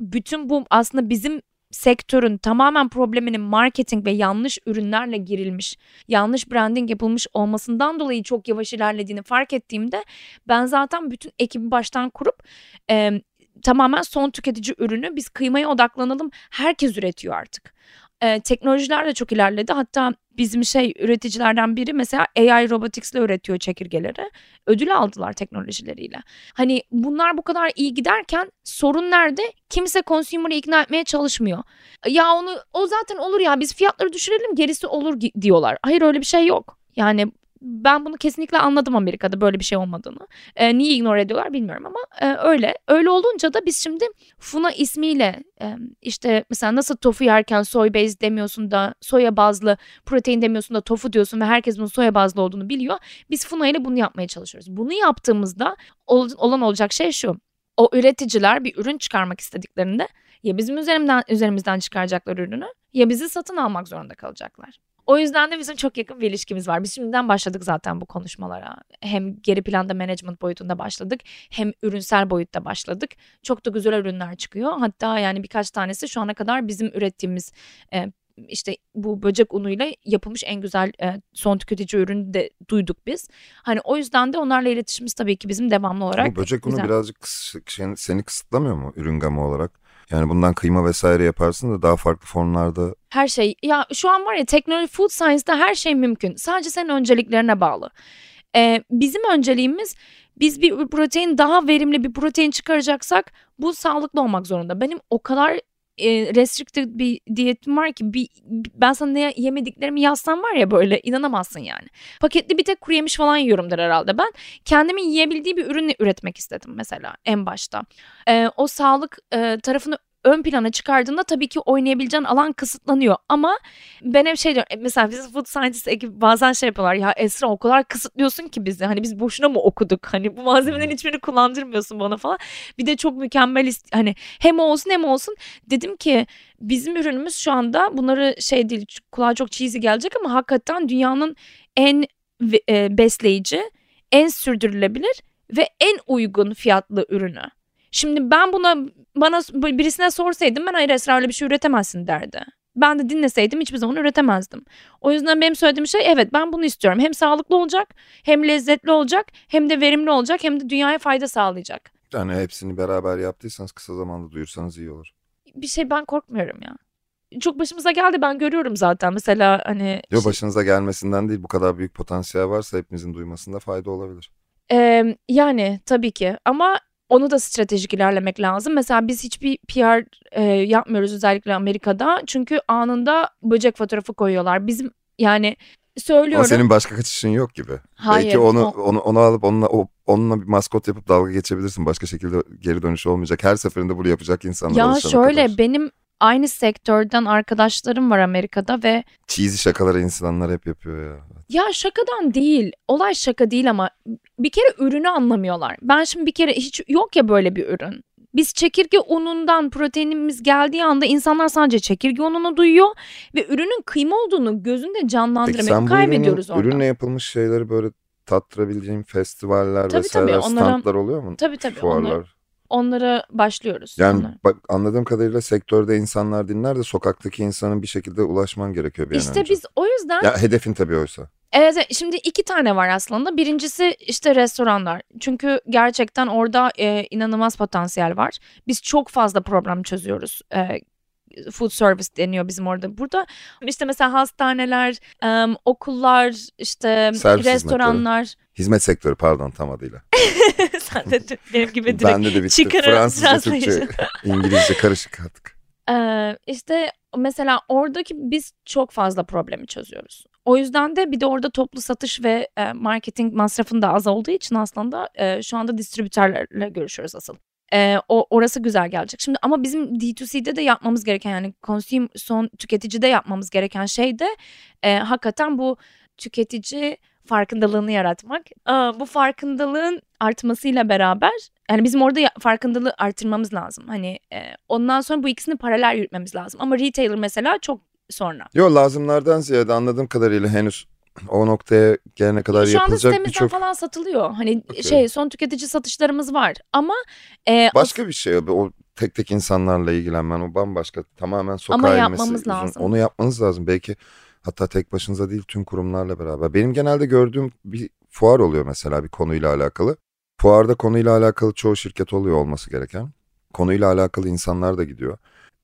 bütün bu aslında bizim sektörün tamamen probleminin marketing ve yanlış ürünlerle girilmiş, yanlış branding yapılmış olmasından dolayı çok yavaş ilerlediğini fark ettiğimde ben zaten bütün ekibi baştan kurup e, tamamen son tüketici ürünü biz kıymaya odaklanalım. Herkes üretiyor artık. E, teknolojiler de çok ilerledi. Hatta bizim şey üreticilerden biri mesela AI robotics'le üretiyor çekirgeleri. Ödül aldılar teknolojileriyle. Hani bunlar bu kadar iyi giderken sorun nerede? Kimse consumer'ı ikna etmeye çalışmıyor. Ya onu o zaten olur ya biz fiyatları düşürelim gerisi olur diyorlar. Hayır öyle bir şey yok. Yani ben bunu kesinlikle anladım Amerika'da böyle bir şey olmadığını. E, niye ignore ediyorlar bilmiyorum ama e, öyle. Öyle olunca da biz şimdi Funa ismiyle e, işte mesela nasıl tofu yerken soy based demiyorsun da soya bazlı protein demiyorsun da tofu diyorsun ve herkes bunun soya bazlı olduğunu biliyor. Biz Funa ile bunu yapmaya çalışıyoruz. Bunu yaptığımızda olan olacak şey şu. O üreticiler bir ürün çıkarmak istediklerinde ya bizim üzerimden, üzerimizden çıkaracaklar ürünü ya bizi satın almak zorunda kalacaklar. O yüzden de bizim çok yakın bir ilişkimiz var. Biz şimdiden başladık zaten bu konuşmalara. Hem geri planda management boyutunda başladık hem ürünsel boyutta başladık. Çok da güzel ürünler çıkıyor. Hatta yani birkaç tanesi şu ana kadar bizim ürettiğimiz e, işte bu böcek unuyla yapılmış en güzel e, son tüketici ürünü de duyduk biz. Hani o yüzden de onlarla iletişimimiz tabii ki bizim devamlı olarak Ama böcek güzel. unu birazcık seni kısıtlamıyor mu ürün gamı olarak? Yani bundan kıyma vesaire yaparsın da daha farklı formlarda. Her şey ya şu an var ya teknoloji food science'da her şey mümkün. Sadece senin önceliklerine bağlı. Ee, bizim önceliğimiz biz bir protein daha verimli bir protein çıkaracaksak bu sağlıklı olmak zorunda. Benim o kadar e, restricted bir diyetim var ki bir, ben sana ne yemediklerimi yazsam var ya böyle inanamazsın yani. Paketli bir tek kuru yemiş falan yiyorumdur herhalde ben. Kendimin yiyebildiği bir ürünü üretmek istedim mesela en başta. E, o sağlık e, tarafını ön plana çıkardığında tabii ki oynayabileceğin alan kısıtlanıyor. Ama ben hep şey diyorum e, mesela bizim food scientist ekibi bazen şey yapıyorlar ya Esra o kadar kısıtlıyorsun ki bizi hani biz boşuna mı okuduk hani bu malzemelerin hiçbirini kullandırmıyorsun bana falan. Bir de çok mükemmel hani hem olsun hem olsun dedim ki bizim ürünümüz şu anda bunları şey değil kulağa çok cheesy gelecek ama hakikaten dünyanın en e, besleyici, en sürdürülebilir ve en uygun fiyatlı ürünü. Şimdi ben buna bana birisine sorsaydım ben hayır Esra öyle bir şey üretemezsin derdi. Ben de dinleseydim hiçbir zaman üretemezdim. O yüzden benim söylediğim şey evet ben bunu istiyorum. Hem sağlıklı olacak, hem lezzetli olacak, hem de verimli olacak, hem de dünyaya fayda sağlayacak. Yani hepsini beraber yaptıysanız kısa zamanda duyursanız iyi olur. Bir şey ben korkmuyorum ya. Çok başımıza geldi ben görüyorum zaten mesela hani. Yok başınıza gelmesinden değil bu kadar büyük potansiyel varsa hepimizin duymasında fayda olabilir. Ee, yani tabii ki ama onu da stratejik ilerlemek lazım. Mesela biz hiçbir PR e, yapmıyoruz özellikle Amerika'da. Çünkü anında böcek fotoğrafı koyuyorlar. Bizim yani söylüyorum. Ama senin başka kaçışın yok gibi. Hayır. Belki onu o... onu onu alıp onunla o, onunla bir maskot yapıp dalga geçebilirsin. Başka şekilde geri dönüş olmayacak. Her seferinde bunu yapacak insanlar Ya şöyle kadar. benim aynı sektörden arkadaşlarım var Amerika'da ve cheesy şakaları insanlar hep yapıyor ya. Ya şakadan değil. Olay şaka değil ama bir kere ürünü anlamıyorlar. Ben şimdi bir kere hiç yok ya böyle bir ürün. Biz çekirge unundan proteinimiz geldiği anda insanlar sadece çekirge ununu duyuyor ve ürünün kıyma olduğunu gözünde canlandıramıyor. Kaybediyoruz orada. Ürünle yapılmış şeyleri böyle tattırabileceğin festivaller tabii, vesaire tabii, onlara, standlar oluyor mu? Tabii tabii. Fuarlar. Onlar, onlara başlıyoruz. Yani onlara. bak anladığım kadarıyla sektörde insanlar dinler de sokaktaki insanın bir şekilde ulaşman gerekiyor bir İşte önce. biz o yüzden... Ya hedefin tabii oysa. Evet şimdi iki tane var aslında. Birincisi işte restoranlar. Çünkü gerçekten orada e, inanılmaz potansiyel var. Biz çok fazla problem çözüyoruz. E, food service deniyor bizim orada. Burada işte mesela hastaneler, um, okullar, işte Servis restoranlar. Hizmetleri. Hizmet sektörü pardon tam adıyla. Sen de benim gibi direkt Bende de bitti. Fransızca, Türkçe, İngilizce karışık artık. Ee, işte mesela oradaki biz çok fazla problemi çözüyoruz. O yüzden de bir de orada toplu satış ve e, marketing masrafın da az olduğu için aslında e, şu anda distribütörlerle görüşüyoruz asıl. E, o orası güzel gelecek. Şimdi ama bizim D2C'de de yapmamız gereken yani consumer son tüketicide yapmamız gereken şey de e, hakikaten bu tüketici farkındalığını yaratmak. Aa, bu farkındalığın artmasıyla beraber yani bizim orada farkındalığı artırmamız lazım. Hani e, ondan sonra bu ikisini paralel yürütmemiz lazım. Ama retailer mesela çok sonra. Yok lazımlardan ziyade anladığım kadarıyla henüz o noktaya gelene kadar Şu yapılacak birçok... Şu anda falan satılıyor. Hani okay. şey son tüketici satışlarımız var ama... E, Başka bir şey o tek tek insanlarla ilgilenmen o bambaşka tamamen sokağa Ama yapmamız uzun. lazım. Onu yapmanız lazım. Belki hatta tek başınıza değil tüm kurumlarla beraber. Benim genelde gördüğüm bir fuar oluyor mesela bir konuyla alakalı. Fuarda konuyla alakalı çoğu şirket oluyor olması gereken. Konuyla alakalı insanlar da gidiyor.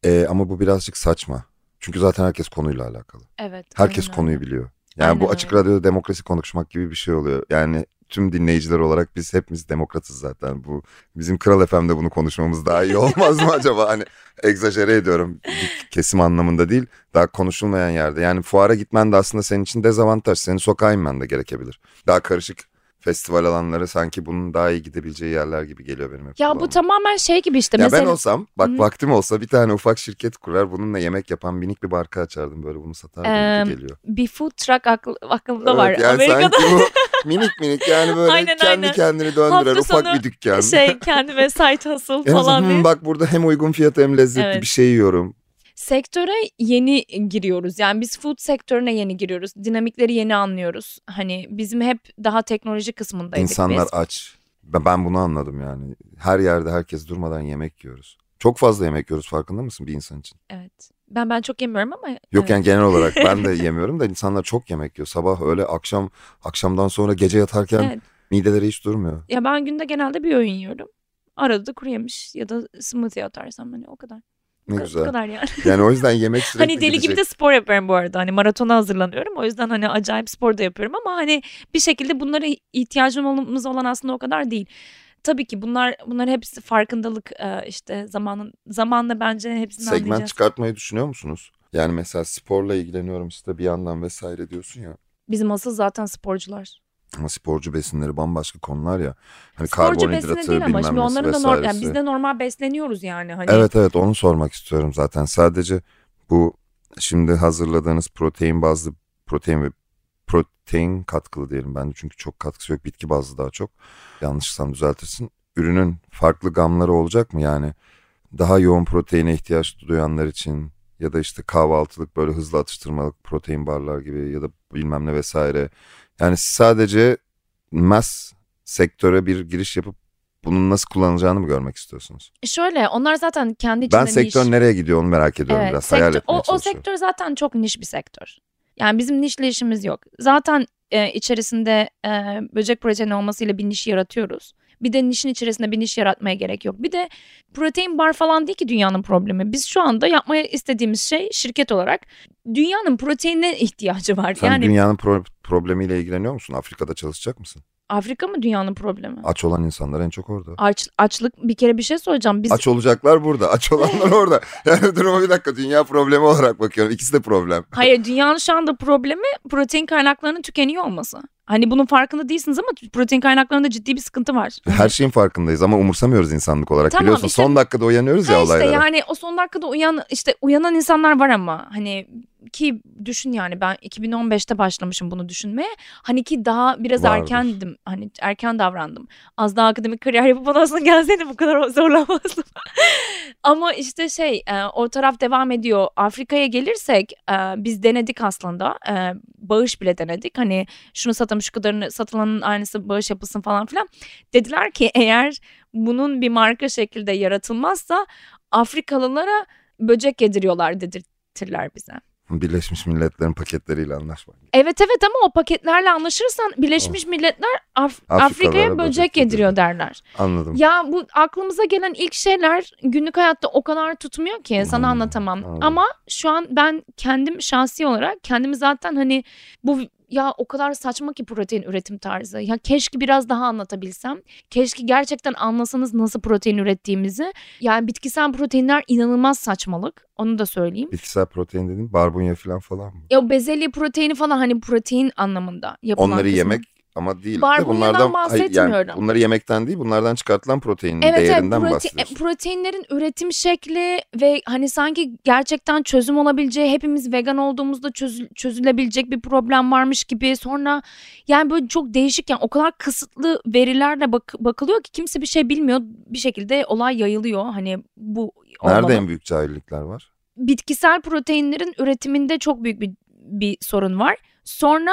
E, ama bu birazcık saçma. Çünkü zaten herkes konuyla alakalı. Evet. Herkes aynen. konuyu biliyor. Yani aynen bu açık öyle. radyoda demokrasi konuşmak gibi bir şey oluyor. Yani tüm dinleyiciler olarak biz hepimiz demokratız zaten. Bu bizim Kral FM'de bunu konuşmamız daha iyi olmaz mı acaba? Hani egzajere ediyorum bir kesim anlamında değil. Daha konuşulmayan yerde. Yani fuara gitmen de aslında senin için dezavantaj. Senin sokağa inmen de gerekebilir. Daha karışık festival alanları sanki bunun daha iyi gidebileceği yerler gibi geliyor benim hep. Ya bu kulağıma. tamamen şey gibi işte. Ya mesela... ben olsam bak Hı. vaktim olsa bir tane ufak şirket kurar bununla yemek yapan minik bir barka açardım böyle bunu satardım Eee, gibi geliyor. bir food truck akl- aklımda Evet, var. yani Amerika'da sanki bu minik minik yani böyle Aynen, kendi aynen. kendini döndüren Hafta ufak bir dükkan. şey kendime site hustle falan "Hmm, diye. bak burada hem uygun fiyata hem lezzetli Evet. bir şey yiyorum. Sektöre yeni giriyoruz. Yani biz food sektörüne yeni giriyoruz. Dinamikleri yeni anlıyoruz. Hani bizim hep daha teknoloji kısmındaydık İnsanlar biz. aç. Ben, bunu anladım yani. Her yerde herkes durmadan yemek yiyoruz. Çok fazla yemek yiyoruz farkında mısın bir insan için? Evet. Ben ben çok yemiyorum ama Yok evet. yani genel olarak ben de yemiyorum da insanlar çok yemek yiyor. Sabah öyle akşam akşamdan sonra gece yatarken Evet. mideleri hiç durmuyor. Ya ben günde genelde bir öğün yiyorum. Arada da kuru yemiş ya da smoothie atarsam hani o kadar. Ne güzel. Bu kadar yani. Yani o yüzden yemek sürekli hani deli gibi gidecek. de spor yapıyorum bu arada. Hani maratona hazırlanıyorum. O yüzden hani acayip spor da yapıyorum ama hani bir şekilde bunlara ihtiyacımız olan aslında o kadar değil. Tabii ki bunlar bunlar hepsi farkındalık e, işte zamanın zamanla bence hepsini Segment anlayacağız. çıkartmayı düşünüyor musunuz? Yani mesela sporla ilgileniyorum işte bir yandan vesaire diyorsun ya. Bizim asıl zaten sporcular. Ama sporcu besinleri bambaşka konular ya. Hani Sporcu karbonhidratı değil ama şimdi onların da normal yani biz de normal besleniyoruz yani hani. Evet evet onu sormak istiyorum zaten. Sadece bu şimdi hazırladığınız protein bazlı protein ve protein katkılı diyelim ben de çünkü çok katkısı yok bitki bazlı daha çok. Yanlışsam düzeltirsin. Ürünün farklı gamları olacak mı yani? Daha yoğun proteine ihtiyaç duyanlar için ya da işte kahvaltılık böyle hızlı atıştırmalık protein barlar gibi ya da bilmem ne vesaire. Yani sadece mass sektöre bir giriş yapıp bunun nasıl kullanılacağını mı görmek istiyorsunuz? Şöyle onlar zaten kendi içinde Ben sektör niş. nereye gidiyor onu merak ediyorum Evet, biraz. Hayal sektör- etmeye o, o sektör zaten çok niş bir sektör. Yani bizim nişle işimiz yok. Zaten e, içerisinde e, böcek proteini olmasıyla bir niş yaratıyoruz. Bir de nişin içerisinde bir niş yaratmaya gerek yok. Bir de protein bar falan değil ki dünyanın problemi. Biz şu anda yapmaya istediğimiz şey şirket olarak dünyanın proteine ihtiyacı var. Sen yani dünyanın pro- problemiyle ilgileniyor musun? Afrika'da çalışacak mısın? Afrika mı dünyanın problemi? Aç olan insanlar en çok orada. Aç, açlık bir kere bir şey söyleyeceğim. Biz Aç olacaklar burada. Aç olanlar orada. Yani duruma bir dakika dünya problemi olarak bakıyorum. İkisi de problem. Hayır dünyanın şu anda problemi protein kaynaklarının tükeniyor olması. Hani bunun farkında değilsiniz ama protein kaynaklarında ciddi bir sıkıntı var. Her şeyin farkındayız ama umursamıyoruz insanlık olarak. Tamam, Biliyorsun işte- son dakikada uyanıyoruz Ha ya işte olaylara. yani o son dakikada uyan işte uyanan insanlar var ama hani ki düşün yani ben 2015'te başlamışım bunu düşünmeye. Hani ki daha biraz Vardır. erkendim. Hani erken davrandım. Az daha akademik kariyer yapıp sonra gelseydim bu kadar zorlamazdım. ama işte şey e, o taraf devam ediyor. Afrika'ya gelirsek e, biz denedik aslında. E, bağış bile denedik. Hani şunu satalım şu kadarını satılanın aynısı bağış yapılsın falan filan. Dediler ki eğer bunun bir marka şekilde yaratılmazsa Afrikalılara böcek yediriyorlar dedirtirler bize. Birleşmiş Milletler'in paketleriyle anlaşmak. Evet evet ama o paketlerle anlaşırsan Birleşmiş Milletler Af- Afrika'ya böcek böcek yediriyor derler. Anladım. Ya bu aklımıza gelen ilk şeyler günlük hayatta o kadar tutmuyor ki sana Hmm, anlatamam. anladım. Ama şu an ben kendim şahsi olarak kendimi zaten hani bu ya o kadar saçma ki protein üretim tarzı. Ya keşke biraz daha anlatabilsem. Keşke gerçekten anlasanız nasıl protein ürettiğimizi. Yani bitkisel proteinler inanılmaz saçmalık. Onu da söyleyeyim. Bitkisel protein dediğin barbunya falan falan mı? Ya bezelye proteini falan hani protein anlamında yapılan Onları kısmı. yemek ama değil. de Barbunyadan bunlardan hayır, yani bahsetmiyorum. bunları yemekten değil bunlardan çıkartılan proteinin Evet, evet değerinden prote- bahsediyorsun. e, proteinlerin üretim şekli ve hani sanki gerçekten çözüm olabileceği hepimiz vegan olduğumuzda çözü- çözülebilecek bir problem varmış gibi sonra yani böyle çok değişik yani o kadar kısıtlı verilerle bak- bakılıyor ki kimse bir şey bilmiyor bir şekilde olay yayılıyor hani bu Nerede olmalı. en büyük cahillikler var? bitkisel proteinlerin üretiminde çok büyük bir, bir sorun var. Sonra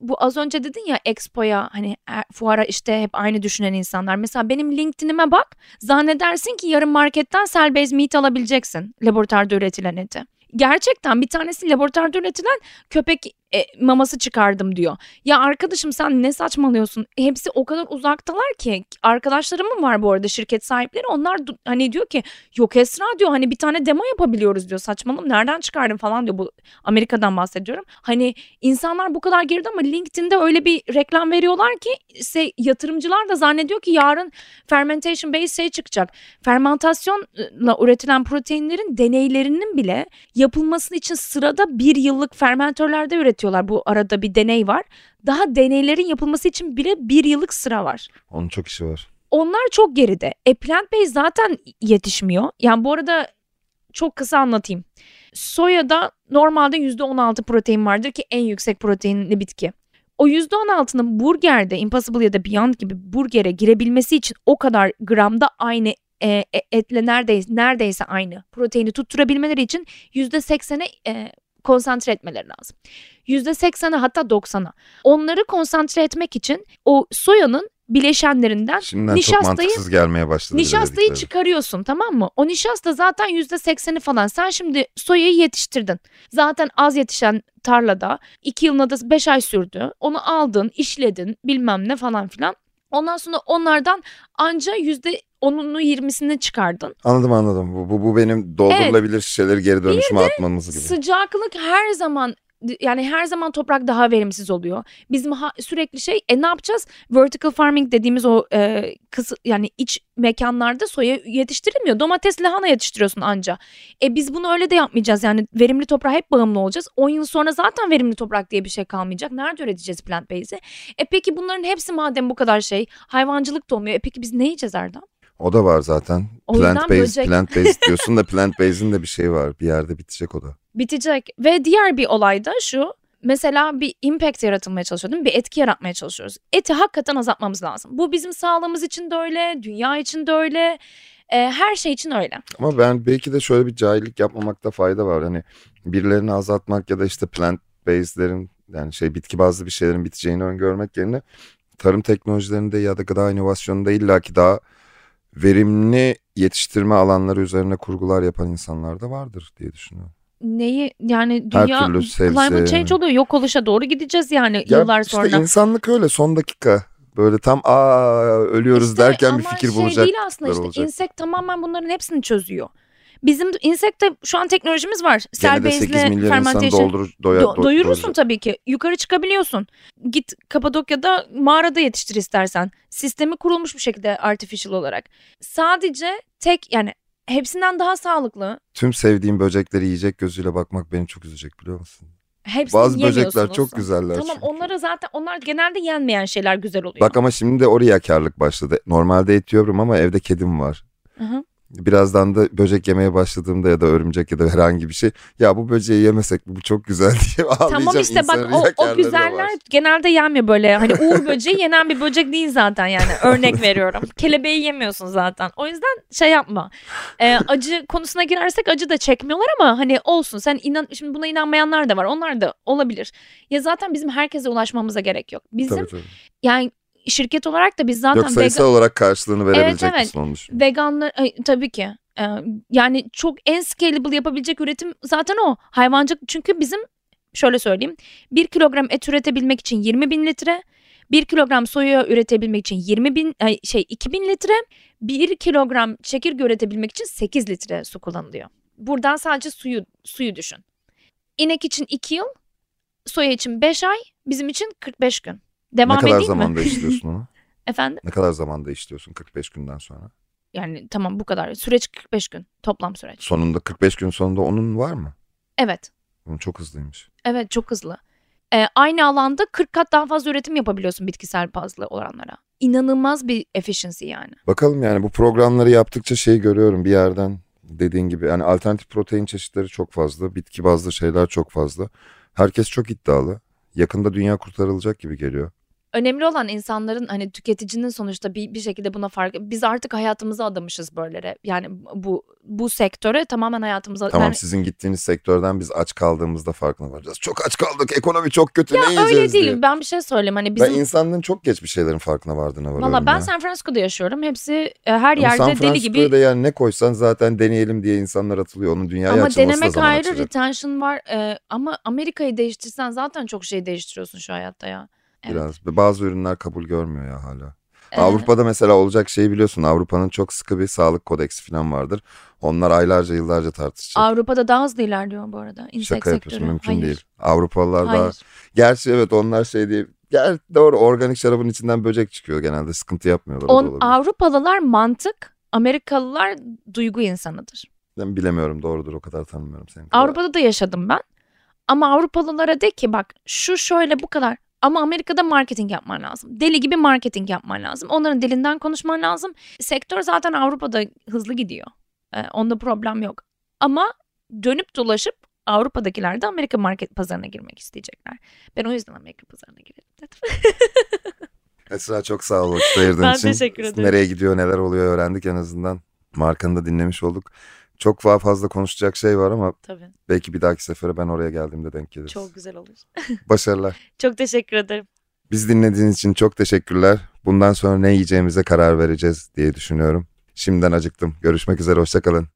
bu az önce dedin ya Expo'ya hani e, fuara işte hep aynı düşünen insanlar. Mesela benim LinkedIn'ime bak zannedersin ki yarın marketten cell based meat alabileceksin laboratuvarda üretilen eti. Gerçekten bir tanesi laboratuvarda üretilen köpek e, maması çıkardım diyor. Ya arkadaşım sen ne saçmalıyorsun? Hepsi o kadar uzaktalar ki. Arkadaşlarım var bu arada şirket sahipleri? Onlar hani diyor ki yok Esra diyor hani bir tane demo yapabiliyoruz diyor. Saçmalama nereden çıkardın falan diyor. Bu Amerika'dan bahsediyorum. Hani insanlar bu kadar geride ama LinkedIn'de öyle bir reklam veriyorlar ki se- yatırımcılar da zannediyor ki yarın fermentation based şey çıkacak. Fermentasyonla üretilen proteinlerin deneylerinin bile yapılması için sırada bir yıllık fermentörlerde üretiyorlar. Bu arada bir deney var. Daha deneylerin yapılması için bile bir yıllık sıra var. Onun çok işi var. Onlar çok geride. E plant based zaten yetişmiyor. Yani bu arada çok kısa anlatayım. Soyada normalde %16 protein vardır ki en yüksek proteinli bitki. O %16'nın burgerde Impossible ya da Beyond gibi burgere girebilmesi için o kadar gramda aynı e, e, etle neredeyse neredeyse aynı proteini tutturabilmeleri için %80'e e, konsantre etmeleri lazım. %80'e hatta 90'a. Onları konsantre etmek için o soyanın bileşenlerinden Şimdiden çok Nişastayı- mantıksız gelmeye başladı. Nişastayı dedikleri. çıkarıyorsun tamam mı? O nişasta zaten yüzde sekseni falan. Sen şimdi soyayı yetiştirdin. Zaten az yetişen tarlada iki yılına da beş ay sürdü. Onu aldın, işledin bilmem ne falan filan. Ondan sonra onlardan anca yüzde onunu yirmisini çıkardın. Anladım anladım. Bu, bu, bu benim doldurulabilir şişeleri geri dönüşüme atmamız gibi. Sıcaklık her zaman yani her zaman toprak daha verimsiz oluyor. Bizim ha- sürekli şey e ne yapacağız? Vertical farming dediğimiz o e, kısı, yani iç mekanlarda soya yetiştirilmiyor. Domates lahana yetiştiriyorsun anca. E biz bunu öyle de yapmayacağız. Yani verimli toprağa hep bağımlı olacağız. 10 yıl sonra zaten verimli toprak diye bir şey kalmayacak. Nerede üreteceğiz plant based'i? E peki bunların hepsi madem bu kadar şey hayvancılık da olmuyor. E peki biz ne yiyeceğiz Erdem? O da var zaten. Plant based, böcek- plant based diyorsun da plant based'in de bir şey var. Bir yerde bitecek o da. bitecek. Ve diğer bir olay da şu. Mesela bir impact yaratılmaya çalışıyor değil mi? Bir etki yaratmaya çalışıyoruz. Eti hakikaten azaltmamız lazım. Bu bizim sağlığımız için de öyle, dünya için de öyle, e, her şey için öyle. Ama ben belki de şöyle bir cahillik yapmamakta fayda var. Hani birilerini azaltmak ya da işte plant based'lerin yani şey bitki bazlı bir şeylerin biteceğini öngörmek yerine tarım teknolojilerinde ya da gıda inovasyonunda illaki daha verimli yetiştirme alanları üzerine kurgular yapan insanlar da vardır diye düşünüyorum. Neyi yani Her dünya türlü sebze climate change oluyor. Yok oluşa doğru gideceğiz yani Ya yıllar işte sonra. insanlık öyle son dakika böyle tam aa ölüyoruz İşte derken bir ama fikir şey bulacak. değil aslında işte olacak. insek tamamen bunların hepsini çözüyor. Bizim insekte şu an teknolojimiz var. Gene de 8 Serbezle milyar insan fermentation. doldur, doya, Do- do- doyurursun tabii ki. Yukarı çıkabiliyorsun. Git Kapadokya'da mağarada yetiştir istersen. Sistemi kurulmuş bir şekilde artificial olarak. Sadece tek yani hepsinden daha sağlıklı. Tüm sevdiğim böcekleri yiyecek gözüyle bakmak beni çok üzecek biliyor musun? Hepsini Bazı böcekler çok güzeller. Tamam çünkü. onlara zaten onlar genelde yenmeyen şeyler güzel oluyor. Bak ama şimdi de oraya karlık başladı. Normalde et yiyorum ama evde kedim var. Hı hı. Birazdan da böcek yemeye başladığımda ya da örümcek ya da herhangi bir şey. Ya bu böceği yemesek mi bu çok güzel diye ağlayacağım. Tamam işte bak o, o güzeller var. genelde yenmiyor böyle. Hani uğur böceği yenen bir böcek değil zaten yani. Örnek veriyorum. Kelebeği yemiyorsun zaten. O yüzden şey yapma. Ee, acı konusuna girersek acı da çekmiyorlar ama hani olsun. Sen inan şimdi buna inanmayanlar da var. Onlar da olabilir. Ya zaten bizim herkese ulaşmamıza gerek yok. Bizim Tabii, tabii. yani şirket olarak da biz zaten Yok sayısal olarak karşılığını verebilecek evet. onu düşün. veganlar ay, tabii ki. Ee, yani çok en scalable yapabilecek üretim zaten o. Hayvancılık çünkü bizim şöyle söyleyeyim. 1 kilogram et üretebilmek için 20 bin litre. 1 kilogram soya üretebilmek için 20 bin ay, şey 2 bin litre. 1 kilogram çekirge üretebilmek için 8 litre su kullanılıyor. Buradan sadece suyu suyu düşün. İnek için 2 yıl, soya için 5 ay, bizim için 45 gün. Devam ne kadar edeyim mi? zamanda işliyorsun onu? Efendim? Ne kadar zamanda işliyorsun 45 günden sonra? Yani tamam bu kadar. Süreç 45 gün. Toplam süreç. Sonunda 45 gün sonunda onun var mı? Evet. Onun çok hızlıymış. Evet çok hızlı. Ee, aynı alanda 40 kat daha fazla üretim yapabiliyorsun bitkisel bazlı oranlara. İnanılmaz bir efficiency yani. Bakalım yani bu programları yaptıkça şey görüyorum bir yerden dediğin gibi yani alternatif protein çeşitleri çok fazla, bitki bazlı şeyler çok fazla. Herkes çok iddialı. Yakında dünya kurtarılacak gibi geliyor. Önemli olan insanların hani tüketicinin sonuçta bir, bir şekilde buna fark biz artık hayatımızı adamışız böylere. Yani bu bu sektöre tamamen hayatımıza Tamam yani, sizin gittiğiniz sektörden biz aç kaldığımızda farkına varacağız. Çok aç kaldık ekonomi çok kötü ne ya yiyeceğiz öyle değil. diye. Ben bir şey söyleyeyim hani Ben bizim insanlığın çok geç bir şeylerin farkına vardığına varıyorum Valla ben ya. San Francisco'da yaşıyorum. Hepsi e, her Ama San yerde deli gibi Francisco'da yani ne koysan zaten deneyelim diye insanlar atılıyor. Onun dünyaya Ama açılması da denemek ayrı, açacak. retention var. Ee, ama Amerika'yı değiştirsen zaten çok şey değiştiriyorsun şu hayatta ya. Evet. Biraz. Bazı ürünler kabul görmüyor ya hala. Ee, Avrupa'da mesela olacak şeyi biliyorsun. Avrupa'nın çok sıkı bir sağlık kodeksi falan vardır. Onlar aylarca yıllarca tartışacak. Avrupa'da daha hızlı ilerliyor bu arada. İnsek Şaka yapıyorsun sektörü. mümkün Hayır. değil. Avrupalılar daha... Hayır. Gerçi evet onlar şey diye... Ger doğru organik şarabın içinden böcek çıkıyor genelde. Sıkıntı yapmıyorlar. On. Avrupalılar mantık, Amerikalılar duygu insanıdır. Ben bilemiyorum doğrudur o kadar tanımıyorum seni. Avrupa'da da yaşadım ben. Ama Avrupalılara de ki bak şu şöyle bu kadar. Ama Amerika'da marketing yapman lazım. Deli gibi marketing yapman lazım. Onların dilinden konuşman lazım. Sektör zaten Avrupa'da hızlı gidiyor. Ee, onda problem yok. Ama dönüp dolaşıp Avrupa'dakiler de Amerika market pazarına girmek isteyecekler. Ben o yüzden Amerika pazarına girelim dedim. Esra çok sağ ol vakit ayırdığın Ben için. teşekkür ederim. Nereye gidiyor neler oluyor öğrendik en azından. Markanı da dinlemiş olduk. Çok daha fazla konuşacak şey var ama Tabii. belki bir dahaki sefere ben oraya geldiğimde denk geliriz. Çok güzel olur. Başarılar. Çok teşekkür ederim. Biz dinlediğiniz için çok teşekkürler. Bundan sonra ne yiyeceğimize karar vereceğiz diye düşünüyorum. Şimdiden acıktım. Görüşmek üzere, hoşçakalın.